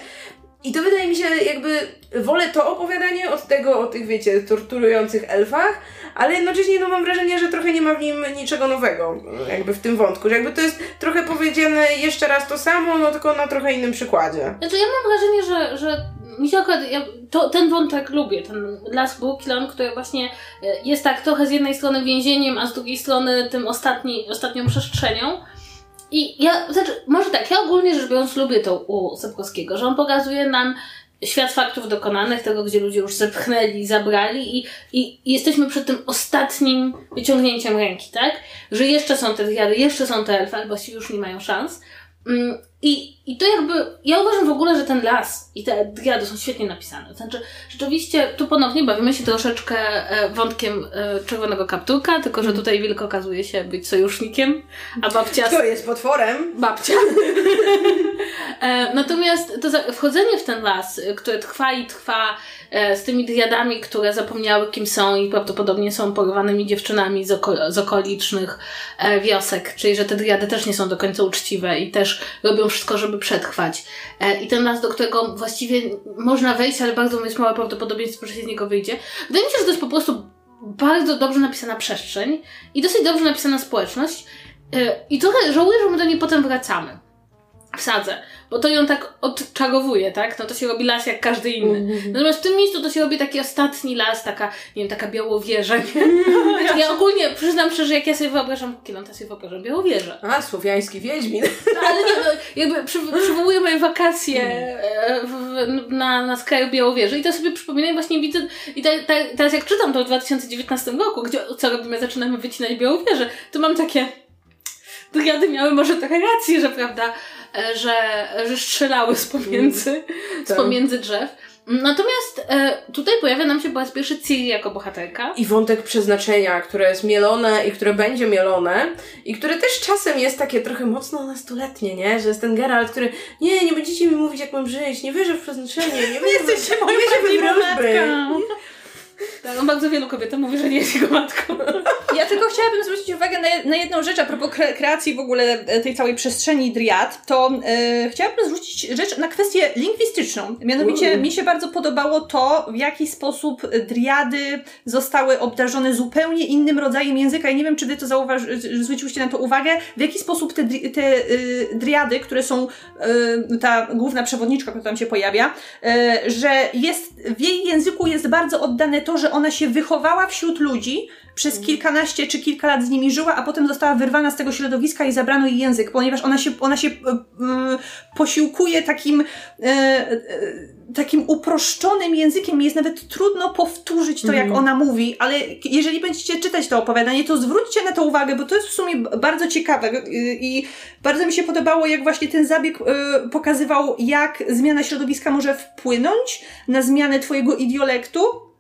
I to wydaje mi się, jakby wolę to opowiadanie od tego o tych, wiecie, torturujących elfach, ale jednocześnie no mam wrażenie, że trochę nie ma w nim niczego nowego, jakby w tym wątku, że jakby to jest trochę powiedziane jeszcze raz to samo, no tylko na trochę innym przykładzie. Znaczy ja mam wrażenie, że, że mi się akurat, ja to, ten wątek lubię, ten Las Brooklyn, który właśnie e, jest tak trochę z jednej strony więzieniem, a z drugiej strony tym ostatni, ostatnią przestrzenią. I ja, znaczy, może tak, ja ogólnie rzecz biorąc lubię to u Sapkowskiego, że on pokazuje nam świat faktów dokonanych, tego, gdzie ludzie już zepchnęli, zabrali i, i, jesteśmy przed tym ostatnim wyciągnięciem ręki, tak? Że jeszcze są te diady, jeszcze są te elfy, ale właściwie już nie mają szans. I, I to jakby, ja uważam w ogóle, że ten las i te diady są świetnie napisane. Znaczy, rzeczywiście, tu ponownie bawimy się troszeczkę e, wątkiem e, czerwonego kapturka, tylko że tutaj wilk okazuje się być sojusznikiem, a babcia... Kto jest potworem? Babcia. e, natomiast to wchodzenie w ten las, które trwa i trwa z tymi diadami, które zapomniały kim są i prawdopodobnie są porwanymi dziewczynami z, oko, z okolicznych wiosek, czyli że te diady też nie są do końca uczciwe i też robią wszystko, żeby przetrwać. E, I ten las, do którego właściwie można wejść, ale bardzo jest małe prawdopodobieństwo, że się z niego wyjdzie. Wydaje mi się, że to jest po prostu bardzo dobrze napisana przestrzeń i dosyć dobrze napisana społeczność. E, I trochę żałuję, że my do niej potem wracamy. W sadze, bo to ją tak odczarowuje, tak? No to się robi las jak każdy inny. Natomiast w tym miejscu to się robi taki ostatni las, taka, nie wiem, taka białowieża, nie? Znaczy, ja ogólnie przyznam szczerze, że jak ja sobie wyobrażam Kilon, to sobie wyobrażam białowieżę. A, słowiański wiedźmin. No, ale nie, no, jakby przy, przywołuję moje wakacje e, w, w, na, na skraju Białowieży i to sobie przypominam i właśnie widzę, i te, te, teraz jak czytam to w 2019 roku, gdzie co robimy, zaczynamy wycinać Białowieżę, to mam takie, Driady miały może trochę rację, że prawda, że, że strzelały z pomiędzy, z Tak. pomiędzy drzew. Natomiast e, tutaj pojawia nam się po raz pierwszy Ciri jako bohaterka. I wątek przeznaczenia, które jest mielone i które będzie mielone i które też czasem jest takie trochę mocno nastoletnie, nie? Że jest ten Geralt, który nie, nie będziecie mi mówić jak mam żyć, nie wierzę w przeznaczenie, nie wierzę, Jesteście nie moją wierzę we prawdziwą wróżby. Tak. No, bardzo wielu kobietom mówi, że nie jest jego matką. Ja tylko chciałabym zwrócić uwagę na, jedną rzecz a propos kre kreacji w ogóle e, tej całej przestrzeni driad, to e, chciałabym zwrócić rzecz na kwestię lingwistyczną. Mianowicie mi się bardzo podobało to, w jaki sposób driady zostały obdarzone zupełnie innym rodzajem języka i nie wiem, czy wy to zauważy, zwróciłyście na to uwagę, w jaki sposób te, te y, driady, które są, y, ta główna przewodniczka, która tam się pojawia, y, że jest, w jej języku jest bardzo oddane to, że ona się wychowała wśród ludzi, przez kilkanaście czy kilka lat z nimi żyła, a potem została wyrwana z tego środowiska i zabrano jej język, ponieważ ona się, ona się e, e, posiłkuje takim, e, takim uproszczonym językiem. Jest nawet trudno powtórzyć to, jak ona mówi, ale jeżeli będziecie czytać to opowiadanie, to zwróćcie na to uwagę, bo to jest w sumie bardzo ciekawe i bardzo mi się podobało, jak właśnie ten zabieg e, pokazywał, jak zmiana środowiska może wpłynąć na zmianę twojego idiolektu.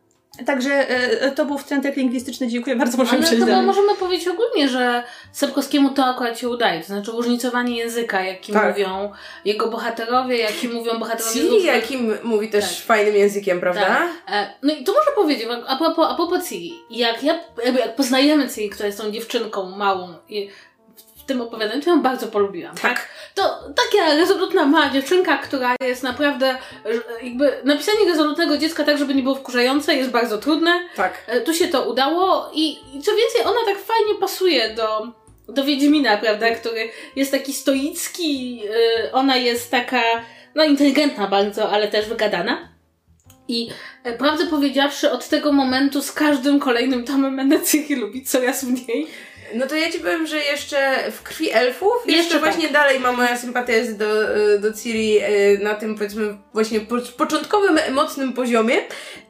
Także e, to był wtrętek lingwistyczny. Dziękuję bardzo. Możemy Ale przejść chyba dalej. możemy powiedzieć ogólnie, że Sapkowskiemu to akurat się udaje. To znaczy różnicowanie języka, jakim Tak. mówią jego bohaterowie, jakim mówią bohaterowie Ciri, różnych- jakim mówi też Tak. fajnym językiem, prawda? Tak. E, No i to może powiedzieć, a propos, a propos jak, ja, jak poznajemy Ciri, która jest tą dziewczynką małą i tym opowiadaniu, to ją bardzo polubiłam. Tak. To taka rezolutna mała dziewczynka, która jest naprawdę, jakby napisanie rezolutnego dziecka tak, żeby nie było wkurzające jest bardzo trudne. Tak. E, Tu się to udało i, i co więcej, ona tak fajnie pasuje do, do Wiedźmina, prawda, który jest taki stoicki, y, ona jest taka, no inteligentna bardzo, ale też wygadana. I e, prawdę powiedziawszy, od tego momentu z każdym kolejnym tomem będę Ciri lubić coraz mniej. No to ja ci powiem, że jeszcze w krwi elfów, jeszcze, Jeszcze tak. właśnie dalej ma moja sympatia jest do, do Ciri y, na tym powiedzmy właśnie po, początkowym mocnym poziomie.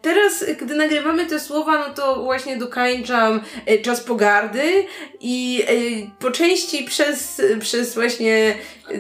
Teraz, gdy nagrywamy te słowa, no to właśnie dokańczam y, czas pogardy i y, po części przez, przez właśnie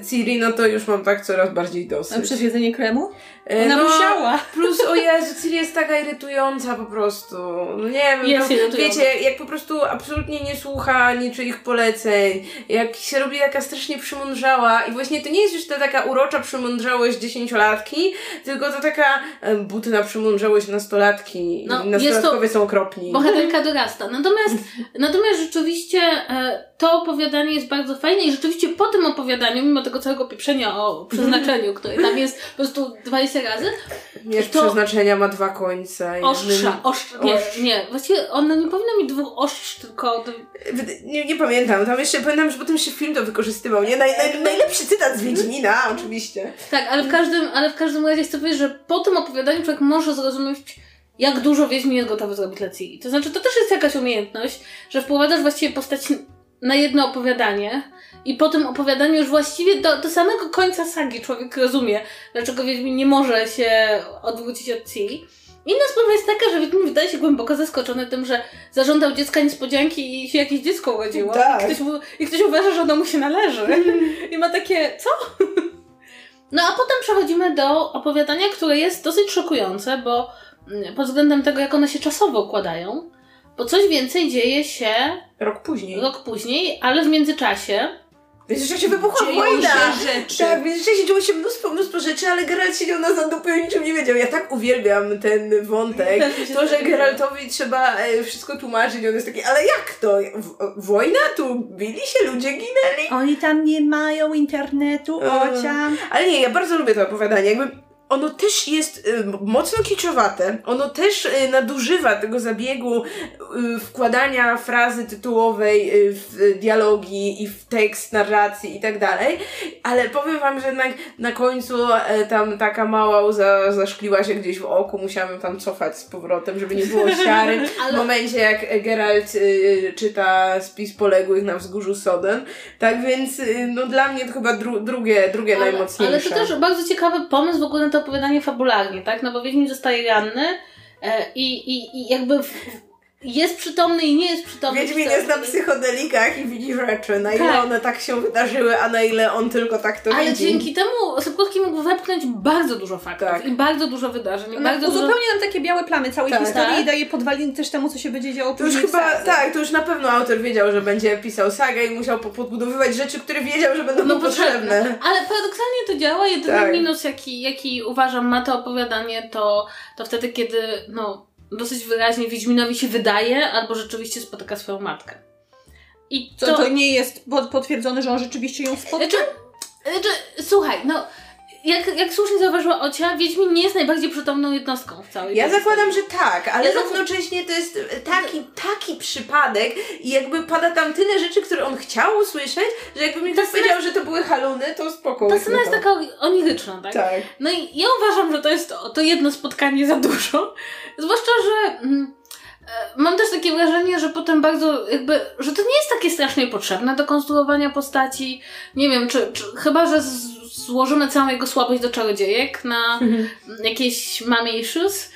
Ciri, no to już mam tak coraz bardziej A dosyć. przez jedzenie kremu? Y, Ona musiała. Plus, o Jezu, Ciri jest taka irytująca po prostu. No nie wiem, Jest to, irytująca. wiecie, jak po prostu absolutnie nie słucha niczyich poleceń, jak się robi taka strasznie przymądrzała i właśnie to nie jest już ta taka urocza przymądrzałość dziesięciolatki, tylko to taka e, butna przymądrzałość nastolatki. No, No, Nastolatkowie jest są okropni. Bohaterka dorasta. Natomiast, natomiast rzeczywiście e, to opowiadanie jest bardzo fajne i rzeczywiście po tym opowiadaniu, mimo tego całego pieprzenia o przeznaczeniu, które tam jest po prostu 20 razy, Wiesz, to- przeznaczenia ma dwa końce. i ostrza, ostrz, nie, Ostrz. nie, właściwie ona nie powinna mieć dwóch ostrz, tylko Nie, nie pamiętam, tam jeszcze pamiętam, że potem się film to wykorzystywał, nie? Naj, naj, najlepszy cytat z Wiedźmina, oczywiście. Tak, ale w każdym, ale w każdym razie chcę powiedzieć, że po tym opowiadaniu człowiek może zrozumieć, jak dużo Wiedźmin jest gotowy zrobić dla Ciri. To znaczy, to też jest jakaś umiejętność, że wprowadzasz właściwie postać na jedno opowiadanie i po tym opowiadaniu już właściwie do, do samego końca sagi człowiek rozumie, dlaczego Wiedźmin nie może się odwrócić od Ciri. Inna sprawa jest taka, że Wiedźmin wydaje się głęboko zaskoczony tym, że zażądał dziecka niespodzianki i się jakieś dziecko urodziło. Tak. I, ktoś I ktoś uważa, że ono mu się należy. I ma takie, co? No a potem przechodzimy do opowiadania, które jest dosyć szokujące, bo mm, pod względem tego, jak one się czasowo układają, bo coś więcej dzieje się Rok później. rok później, ale w międzyczasie Wiesz, że się wybuchła Dzieją wojna! się rzeczy. Tak, w międzyczasie działo się mnóstwo, mnóstwo rzeczy, ale Geralt siedział na zadupie i o niczym nie wiedział. Ja tak uwielbiam ten wątek. To, że Geraltowi trzeba e, wszystko tłumaczyć, on jest taki, ale jak to? W, wojna? Tu bili się, ludzie ginęli? Oni tam nie mają internetu, Mm. ociam. Ale nie, ja bardzo lubię to opowiadanie. Jakby ono też jest y, mocno kiczowate. Ono też y, nadużywa tego zabiegu y, wkładania frazy tytułowej y, w dialogi i w tekst, narracji i tak dalej. Ale powiem wam, że jednak na końcu e, tam taka mała łza zaszkliła się gdzieś w oku. Musiałam tam cofać z powrotem, żeby nie było siary. W Ale- momencie, jak Geralt y, czyta spis poległych na wzgórzu Soden. Tak więc, y, no dla mnie to chyba dru drugie, drugie ale, najmocniejsze. ale to też bardzo ciekawy pomysł w ogóle na to opowiadanie fabularnie, tak? No bo Wiedźmin zostaje ranny e, i, i, i jakby w, jest przytomny i nie jest przytomny. Wiedźmin jest na psychodelikach i widzi rzeczy, na ile Tak. one tak się wydarzyły, a na ile on tylko tak to Ale widzi. dzięki temu Sapkowski mógł wepchnąć bardzo dużo faktów Tak. i bardzo dużo wydarzeń. Ona bardzo dużo... uzupełnia nam takie białe plamy całej Tak. historii Tak. i daje podwaliny też temu, co się będzie działo To już chyba, sadze. tak, to już na pewno autor wiedział, że będzie pisał sagę i musiał po- podbudowywać rzeczy, które wiedział, że będą No mu potrzebne. potrzebne. Ale paradoksalnie to działa. Jedyny Tak. minus, jaki, jaki uważam ma to opowiadanie, to, to wtedy, kiedy no, dosyć wyraźnie Wiedźminowi się wydaje, albo rzeczywiście spotyka swoją matkę. I to, to, to nie jest potwierdzone, że on rzeczywiście ją spotyka? Znaczy, znaczy, słuchaj, no jak, jak słusznie zauważyła Ocia, Wiedźmin nie jest najbardziej przytomną jednostką w całej Ja zakładam, że tak, ale ja równocześnie to jest taki, taki przypadek i jakby pada tam tyle rzeczy, które on chciał usłyszeć, że jakby mi ktoś powiedział, że to były haluny, to spoko. Ta scena jest taka oniryczna, tak? Tak. No i ja uważam, że to jest to, jedno spotkanie za dużo. Zwłaszcza, że... Mm, e, Mam też takie wrażenie, że potem bardzo jakby, że to nie jest takie strasznie potrzebne do konstruowania postaci. Nie wiem, czy, czy chyba, że z, złożymy całą jego słabość do czarodziejek na mhm. jakieś mamie issues.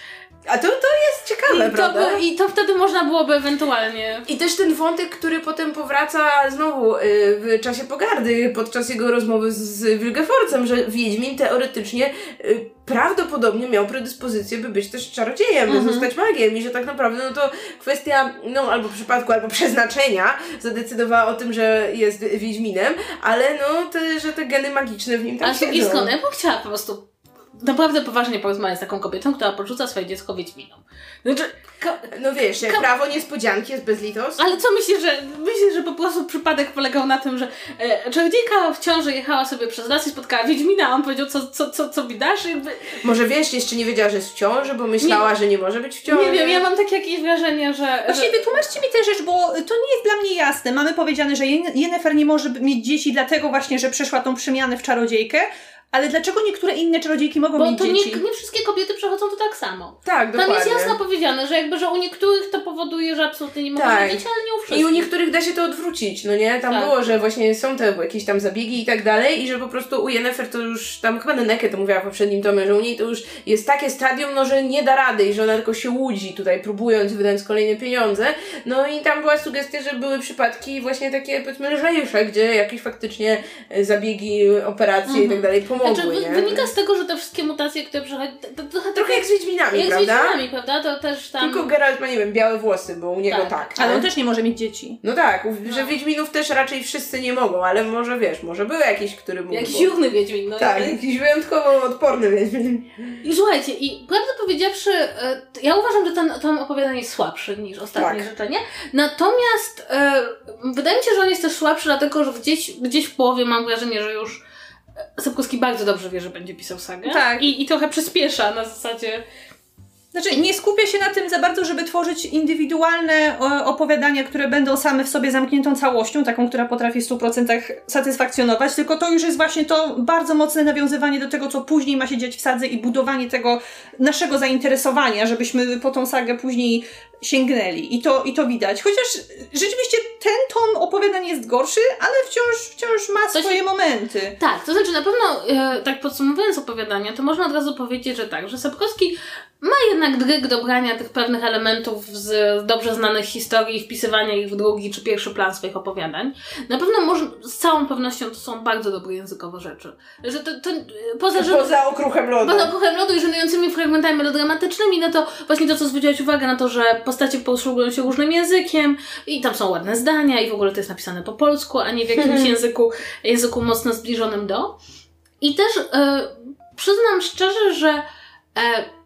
A to, to jest ciekawe, I prawda? To, I to wtedy można byłoby ewentualnie. I też ten wątek, który potem powraca znowu y, w czasie pogardy, podczas jego rozmowy z Wilgeforcem, że Wiedźmin teoretycznie y, prawdopodobnie miał predyspozycję, by być też czarodziejem, by mhm. zostać magiem i że tak naprawdę no to kwestia, no albo przypadku, albo przeznaczenia zadecydowała o tym, że jest Wiedźminem, ale no, te, że te geny magiczne w nim tak Ale z drugiej strony, ja bym chciała po prostu naprawdę poważnie porozmawiać z taką kobietą, która porzuca swoje dziecko Wiedźminom. Znaczy, no wiesz, ka- prawo niespodzianki jest bezlitosne. Ale co myślisz, że myślisz, że po prostu przypadek polegał na tym, że e, czarodziejka w ciąży jechała sobie przez las i spotkała Wiedźmina, a on powiedział, co, co, co, co mi dasz? Jakby... Może wiesz, jeszcze nie wiedziała, że jest w ciąży, bo myślała, nie, że nie może być w ciąży. Nie wiem, ja mam takie jakieś wrażenie, że... Właśnie że... wytłumaczcie mi tę rzecz, bo to nie jest dla mnie jasne. Mamy powiedziane, że Yennefer nie może mieć dzieci dlatego właśnie, że przeszła tą przemianę w czarodziejkę, ale dlaczego niektóre inne czarodziejki mogą Bo mieć to dzieci? Nie, nie wszystkie kobiety przechodzą to tak samo. Tak, dokładnie. Tam jest jasno powiedziane, że jakby, że u niektórych to powoduje, że absolutnie nie mogą tak. mieć ale nie u wszystkich. I u niektórych da się to odwrócić, no nie? Tam tak. było, że właśnie są te jakieś tam zabiegi i tak dalej i że po prostu u Yennefer to już, tam chyba Neneke to mówiła w poprzednim tomie, że u niej to już jest takie stadium, no że nie da rady i że ona tylko się łudzi tutaj, próbując wydać kolejne pieniądze. No i tam była sugestia, że były przypadki właśnie takie, powiedzmy, lżejsze, gdzie jakieś faktycznie zabiegi, operacje mhm. i tak dalej pomogły, znaczy, nie? wynika z tego, że te wszystkie mutacje, które przechodzą. To, to, to, Trochę jak z Wiedźminami, jak prawda? Jak z Wiedźminami, prawda? To też tam. Tylko Geralt ma, nie wiem, białe włosy, bo u niego tak. tak ale on też nie może mieć dzieci. No tak, no. że Wiedźminów też raczej wszyscy nie mogą, ale może wiesz, może był jakiś, który mógł. Jakiś juchny Wiedźmin, no. Tak, jakiś wyjątkowo odporny Wiedźmin. I słuchajcie, i prawdę powiedziawszy, e, ja uważam, że ten, to opowiadanie jest słabsze niż ostatnie tak. życzenie. Natomiast e, wydaje mi się, że on jest też słabszy, dlatego że gdzieś, gdzieś w połowie mam wrażenie, że już Sapkowski bardzo dobrze wie, że będzie pisał sagę. Tak. I, I trochę przyspiesza na zasadzie znaczy, nie skupia się na tym za bardzo, żeby tworzyć indywidualne opowiadania, które będą same w sobie zamkniętą całością, taką, która potrafi w 100% satysfakcjonować, tylko to już jest właśnie to bardzo mocne nawiązywanie do tego, co później ma się dziać w sadze i budowanie tego naszego zainteresowania, żebyśmy po tą sagę później sięgnęli. I to, i to widać. Chociaż rzeczywiście ten tom opowiadań jest gorszy, ale wciąż, wciąż ma to swoje się... momenty. Tak, to znaczy na pewno, e, tak podsumowując opowiadania, to można od razu powiedzieć, że tak, że Sapkowski ma jednak dryg do brania tych pewnych elementów z dobrze znanych historii i wpisywania ich w drugi czy pierwszy plan swoich opowiadań. Na pewno może, z całą pewnością to są bardzo dobre językowe rzeczy. Że to, to, poza, że, poza okruchem lodu. Poza okruchem lodu i żenującymi fragmentami melodramatycznymi, no to właśnie to, co zwróciłaś uwagę na to, że postacie posługują się różnym językiem i tam są ładne zdania i w ogóle to jest napisane po polsku, a nie w jakimś języku, języku mocno zbliżonym do. I też e, przyznam szczerze, że e,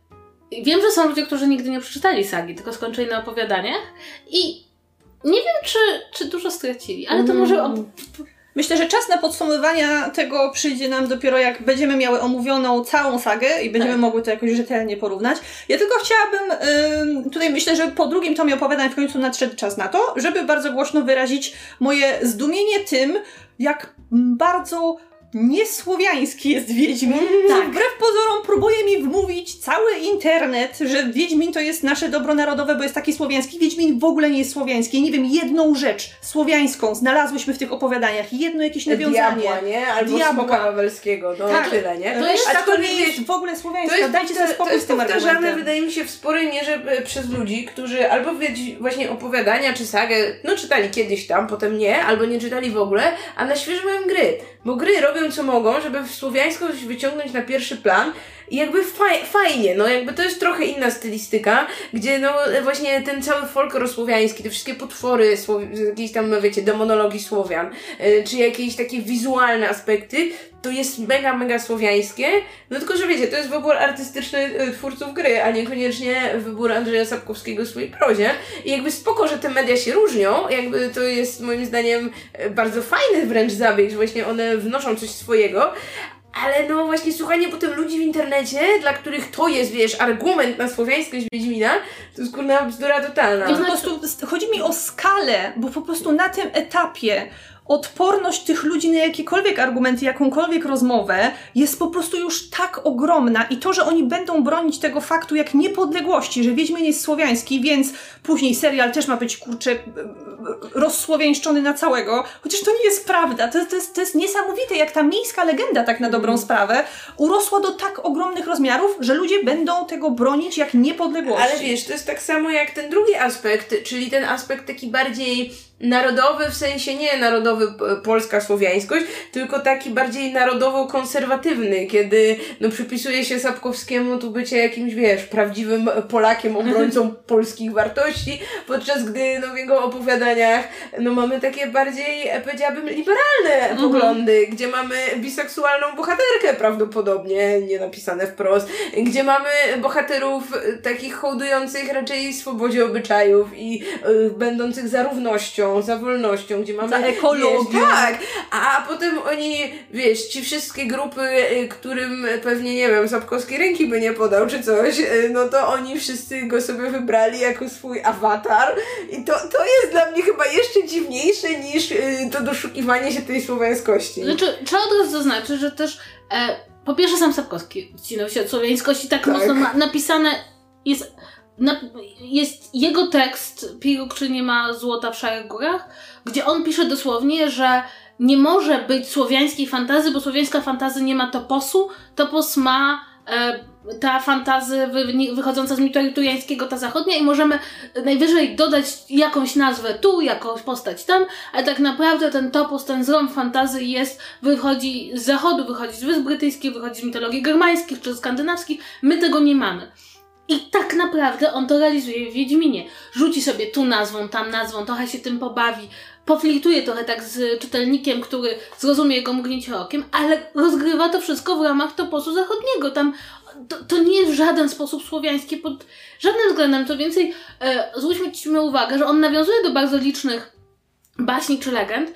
Wiem, że są ludzie, którzy nigdy nie przeczytali sagi, tylko skończyli na opowiadaniach i nie wiem, czy, czy dużo stracili, ale to może... Mm. Myślę, że czas na podsumowania tego przyjdzie nam dopiero jak będziemy miały omówioną całą sagę i będziemy tak. mogły to jakoś rzetelnie porównać. Ja tylko chciałabym, tutaj myślę, że po drugim tomie opowiadań w końcu nadszedł czas na to, żeby bardzo głośno wyrazić moje zdumienie tym, jak bardzo niesłowiański jest Wiedźmin. Tak. Wbrew pozorom próbuje mi wmówić cały internet, że Wiedźmin to jest nasze dobro narodowe, bo jest taki słowiański. Wiedźmin w ogóle nie jest słowiański. nie wiem, jedną rzecz słowiańską znalazłyśmy w tych opowiadaniach. Jedno jakieś nawiązanie. Diabła, nie? Albo Diabła. Smoka Wawelskiego. No tak. tyle, nie? To jest, to nie jest w ogóle słowiańska. To jest, Dajcie sobie spokój to jest z tym powtarzane, wydaje mi się, w sporej mierze e, przez ludzi, którzy albo właśnie opowiadania czy sagę, no czytali kiedyś tam, potem nie, albo nie czytali w ogóle, a na świeżo mają gry. Bo gry robią co mogą, żeby słowiańskość wyciągnąć na pierwszy plan I jakby faj, fajnie, no jakby to jest trochę inna stylistyka, gdzie no właśnie ten cały folk rosłowiański, te wszystkie potwory, jakieś tam, wiecie, demonologii Słowian, y, czy jakieś takie wizualne aspekty, to jest mega, mega słowiańskie, no tylko, że wiecie, to jest wybór artystyczny y, twórców gry, a niekoniecznie wybór Andrzeja Sapkowskiego w swojej prozie. I jakby spoko, że te media się różnią, jakby to jest moim zdaniem y, bardzo fajny wręcz zabieg, że właśnie one wnoszą coś swojego, ale no właśnie słuchanie potem ludzi w internecie, dla których to jest, wiesz, argument na słowiańskość Wiedźmina, to jest kurna bzdura totalna. I po prostu chodzi mi o skalę, bo po prostu na tym etapie odporność tych ludzi na jakiekolwiek argumenty, jakąkolwiek rozmowę jest po prostu już tak ogromna i to, że oni będą bronić tego faktu jak niepodległości, że Wiedźmin jest słowiański, więc później serial też ma być, kurczę, rozsłowiańszczony na całego, chociaż to nie jest prawda. To, to, jest, to jest niesamowite, jak ta miejska legenda, tak na dobrą mm. sprawę, urosła do tak ogromnych rozmiarów, że ludzie będą tego bronić jak niepodległości. Ale wiesz, to jest tak samo jak ten drugi aspekt, czyli ten aspekt taki bardziej narodowy w sensie nie narodowy polska słowiańskość, tylko taki bardziej narodowo-konserwatywny, kiedy no przypisuje się Sapkowskiemu tu bycie jakimś, wiesz, prawdziwym Polakiem, obrońcą polskich wartości, podczas gdy no w jego opowiadaniach no mamy takie bardziej, powiedziałabym, liberalne mhm. poglądy, gdzie mamy biseksualną bohaterkę prawdopodobnie, nie napisane wprost, gdzie mamy bohaterów takich hołdujących raczej swobodzie obyczajów i y, będących za równością, za wolnością, gdzie mamy... Za ekologią. Wiesz, tak, a potem oni, wiesz, ci wszystkie grupy, y, którym pewnie, nie wiem, Sapkowski ręki by nie podał czy coś, y, no to oni wszyscy go sobie wybrali jako swój awatar i to, to jest dla mnie chyba jeszcze dziwniejsze niż y, to doszukiwanie się tej słowiańskości. Znaczy, trzeba od razu zaznaczyć, że też e, po pierwsze sam Sapkowski odcinał się od słowiańskości tak, tak. mocno na, napisane jest jest jego tekst Piruk czy nie ma złota w szarych górach, gdzie on pisze dosłownie, że nie może być słowiańskiej fantazy, bo słowiańska fantazy nie ma toposu, topos ma e, ta fantazy wy, wychodząca z mitu artujańskiego, ta zachodnia i możemy najwyżej dodać jakąś nazwę tu, jakąś postać tam, ale tak naprawdę ten topos, ten złom fantazy jest, wychodzi z zachodu, wychodzi z Wysp Brytyjskich, wychodzi z mitologii germańskich czy skandynawskich, my tego nie mamy. I tak naprawdę on to realizuje w Wiedźminie. Rzuci sobie tu nazwą, tam nazwą, trochę się tym pobawi, poflirtuje trochę tak z czytelnikiem, który zrozumie jego mgnięcie okiem, ale rozgrywa to wszystko w ramach toposu zachodniego. Tam to, to nie jest w żaden sposób słowiańskie pod żadnym względem. To więcej, e, zwróćmy uwagę, że on nawiązuje do bardzo licznych baśni czy legend,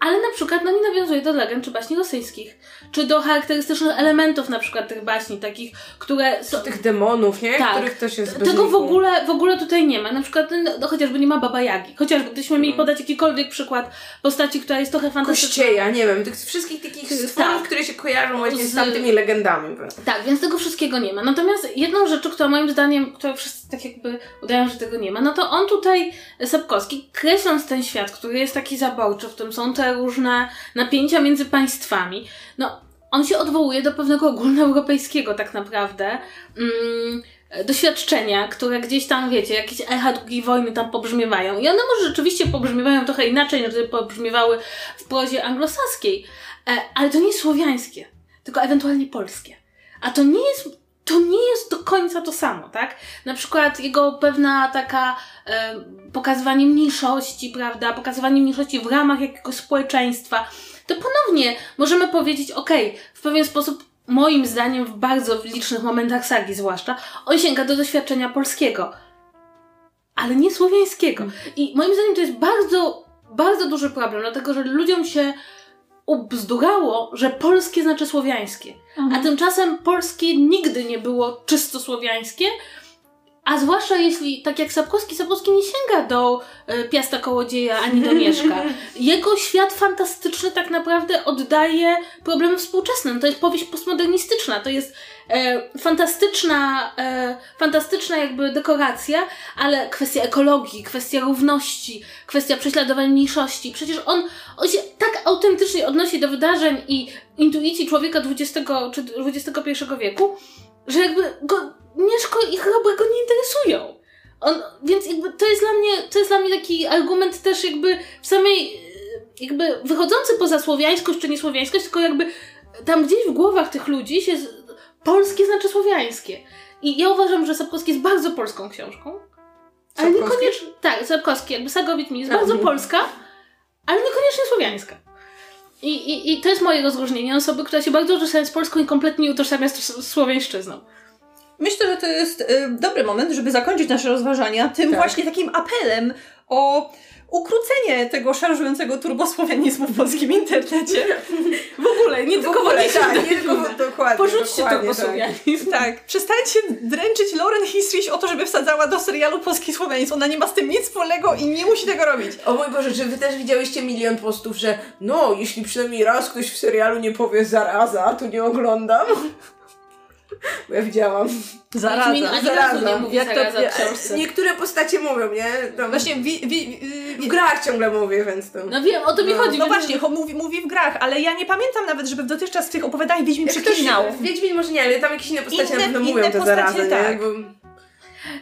ale na przykład no, nie nawiązuje do legend czy baśni rosyjskich, czy do charakterystycznych elementów na przykład tych baśni, takich, które są... Tych demonów, nie? Tak. Których też jest Tego w ogóle, w ogóle tutaj nie ma. Na przykład no, no, chociażby nie ma Baba Jagi. Chociażby gdybyśmy mieli mhm. podać jakikolwiek przykład postaci, która jest trochę fantastyczna. Kościeja, nie wiem, tych wszystkich takich tak. stworów, tak. które się kojarzą właśnie z, z tamtymi legendami. Tak, więc tego wszystkiego nie ma. Natomiast jedną rzeczą, która moim zdaniem, która wszyscy tak jakby udają, że tego nie ma, no to on tutaj, Sapkowski, kreśląc ten świat, który jest taki zaborczy, w którym są te różne napięcia między państwami, no on się odwołuje do pewnego ogólnoeuropejskiego tak naprawdę mm, doświadczenia, które gdzieś tam, wiecie, jakieś echa II wojny tam pobrzmiewają. I one może rzeczywiście pobrzmiewają trochę inaczej, niż pobrzmiewały w prozie anglosaskiej, e, ale to nie słowiańskie, tylko ewentualnie polskie. A to nie jest to nie jest do końca to samo, tak? Na przykład jego pewna taka e, pokazywanie mniejszości, prawda? Pokazywanie mniejszości w ramach jakiegoś społeczeństwa. To ponownie możemy powiedzieć, okej, okay, w pewien sposób, moim zdaniem, w bardzo licznych momentach sagi zwłaszcza, on sięga do doświadczenia polskiego, ale nie słowiańskiego. I moim zdaniem to jest bardzo, bardzo duży problem, dlatego że ludziom się ubzdurało, że polskie znaczy słowiańskie. Mhm. A tymczasem polskie nigdy nie było czysto słowiańskie, a zwłaszcza jeśli, tak jak Sapkowski, Sapkowski nie sięga do e, Piasta Kołodzieja ani do Mieszka. Jego świat fantastyczny tak naprawdę oddaje problemy współczesne. To jest powieść postmodernistyczna, to jest e, fantastyczna, e, fantastyczna jakby dekoracja, ale kwestia ekologii, kwestia równości, kwestia prześladowań mniejszości. Przecież on, on się tak autentycznie odnosi do wydarzeń i intuicji człowieka XX czy XXI wieku, że jakby go Mieszko i chyba go nie interesują. On, więc jakby to jest dla mnie, to jest dla mnie taki argument też jakby w samej, jakby wychodzący poza słowiańskość czy niesłowiańskość, tylko jakby tam gdzieś w głowach tych ludzi się polskie znaczy słowiańskie. I ja uważam, że Sapkowski jest bardzo polską książką. Ale niekoniecznie. Tak, Sapkowski, jakby Sagowit mi jest bardzo polska, ale niekoniecznie słowiańska. I, i, I to jest moje rozróżnienie osoby, która się bardzo utożsamia z Polską i kompletnie nie utożsamia z słowiańszczyzną. Myślę, że to jest y, dobry moment, żeby zakończyć nasze rozważania tym Tak. właśnie takim apelem o ukrócenie tego szarżującego turbosłowianizmu w polskim internecie. W ogóle, nie tylko w ogóle, w tak, nie tylko dokładnie. Porzućcie dokładnie, to tak. Tak, przestańcie dręczyć Lauren Historiś o to, żeby wsadzała do serialu polski słowianizm. Ona nie ma z tym nic wspólnego i nie musi tego robić. O mój Boże, czy wy też widziałyście milion postów, że no, jeśli przynajmniej raz ktoś w serialu nie powie zaraza, to nie oglądam? Bo ja widziałam. Zaraza. Razu nie mówi Jak to- zaraza w książce. Niektóre postacie mówią, nie? Tam Właśnie wi, wi, w grach ciągle mówię, więc to... No wiem, o to mi No, chodzi. No więc- właśnie, ho, mówi, mówi w grach, ale ja nie pamiętam nawet, żeby dotychczas w tych opowiadaniach Wiedźmin przeklinał. Wiedźmin może nie, ale tam jakieś inne postacie Inne- na pewno mówią te zarazy, tak. nie? Bo...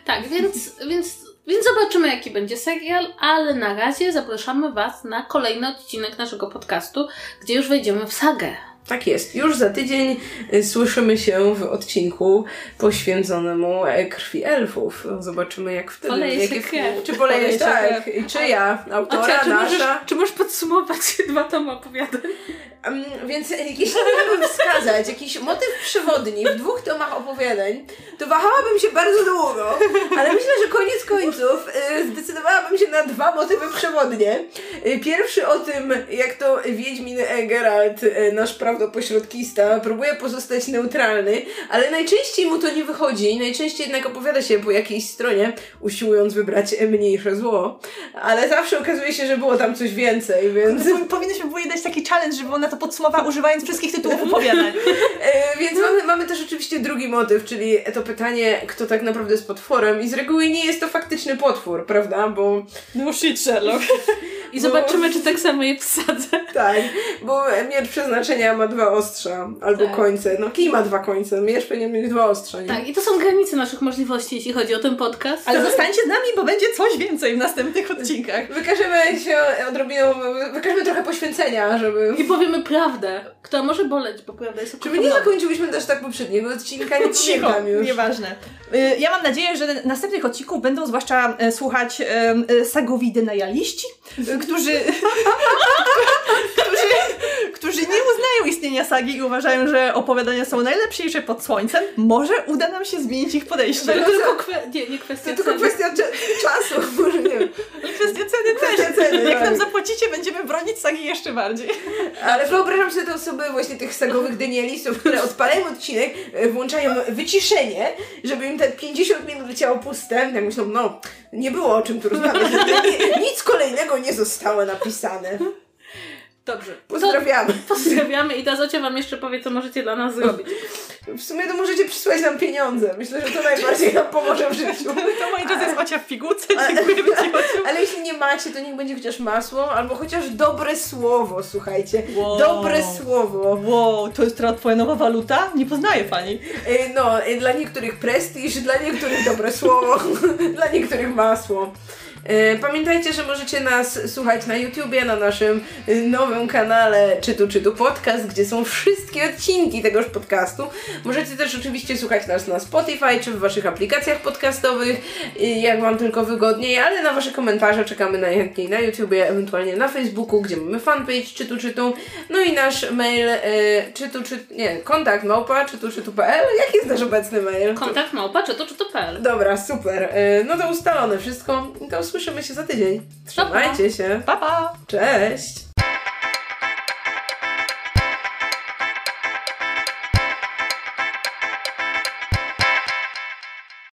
Tak, więc, więc, więc zobaczymy, jaki będzie serial, ale na razie zapraszamy Was na kolejny odcinek naszego podcastu, gdzie już wejdziemy w sagę. Tak jest. Już za tydzień y, słyszymy się w odcinku poświęconemu e, krwi elfów. Zobaczymy jak wtedy. Poleje się jakie- krew. Czy poleje się tak? krew. I czyja? Autora, Ocia, czy, możesz, nasza? czy możesz podsumować dwa tomy opowiadań? Um, więc e, jeśli miałabym wskazać jakiś motyw przewodni w dwóch tomach opowiadań, to wahałabym się bardzo długo, ale myślę, że koniec końców e, zdecydowałabym się na dwa motywy przewodnie. Pierwszy o tym, jak to Wiedźmin Geralt, e, nasz prawdopośrodkista, próbuje pozostać neutralny, ale najczęściej mu to nie wychodzi, najczęściej jednak opowiada się po jakiejś stronie, usiłując wybrać mniejsze zło, ale zawsze okazuje się, że było tam coś więcej, więc... Powi- Powinnyśmy było jej dać taki challenge, żeby ona to podsumowała używając wszystkich tytułów opowiadań. E, więc mamy, mamy też oczywiście drugi motyw, czyli to pytanie, kto tak naprawdę jest potworem. I z reguły nie jest to faktyczny potwór, prawda? Bo No shit, Sherlock. I No. zobaczymy, czy tak samo je wsadzę. tak, bo miecz przeznaczenia ma dwa ostrza albo Tak. końce. No kij ma dwa końce, miecz powinien mieć dwa ostrza, nie? Tak, i to są granice naszych możliwości, jeśli chodzi o ten podcast. Ale zostańcie z nami, bo będzie coś więcej w następnych odcinkach. Wykażemy się odrobiną, wykażemy trochę poświęcenia, żeby... I powiemy prawdę, która może boleć, bo prawda jest Czy my nie okropna. zakończyliśmy też tak poprzedniego odcinka? Nie Cicho, już. nieważne. Y, Ja mam nadzieję, że następnych odcinków będą zwłaszcza e, słuchać em, e, sagowi denajaliści, e, którzy, istnienia sagi i uważają, że opowiadania są najlepsze pod słońcem. Może uda nam się zmienić ich podejście. To tylko kwe- nie, nie To kwestia tylko ceny. kwestia cza- czasu, może nie wiem. I kwestia ceny też. Kwestia ceny, Jak tak. nam zapłacicie, będziemy bronić sagi jeszcze bardziej. Ale wyobrażam sobie te osoby, właśnie tych sagowych denialistów, które odpalają odcinek, e, włączają wyciszenie, żeby im te 50 minut leciało puste. Tak myślą, no, nie było o czym tu rozmawiać. Nic kolejnego nie zostało napisane. Dobrze. Pozdrawiamy. To pozdrawiamy i ta Zocia wam jeszcze powie, co możecie dla nas zrobić. W sumie to możecie przysłać nam pieniądze. Myślę, że to najbardziej nam pomoże w życiu. To moi drodzy jest Ocia w pigułce. Dziękujemy Ci. Ale jeśli nie macie, to niech będzie chociaż masło, albo chociaż dobre słowo, słuchajcie. Wow. Dobre słowo. Wow, to jest teraz twoja nowa waluta? Nie poznaję pani. E, No, e, dla niektórych prestiż, dla niektórych dobre słowo, dla niektórych masło. E, Pamiętajcie, że możecie nas słuchać na YouTubie, na naszym e, nowym kanale Czytu Czytu Podcast, gdzie są wszystkie odcinki tegoż podcastu. Możecie też oczywiście słuchać nas na Spotify czy w waszych aplikacjach podcastowych, e, jak wam tylko wygodniej, ale na wasze komentarze czekamy najchętniej na YouTubie, ewentualnie na Facebooku, gdzie mamy fanpage Czytu Czytu, no i nasz mail e, czytu, czytu, nie, kontakt małpa czytu czytu.pl. Jaki jest nasz obecny mail? Kontakt małpa, czy to, czy to PL. Dobra, super. No to ustalone wszystko. To słyszymy się za tydzień. Trzymajcie się. Pa, pa! Cześć!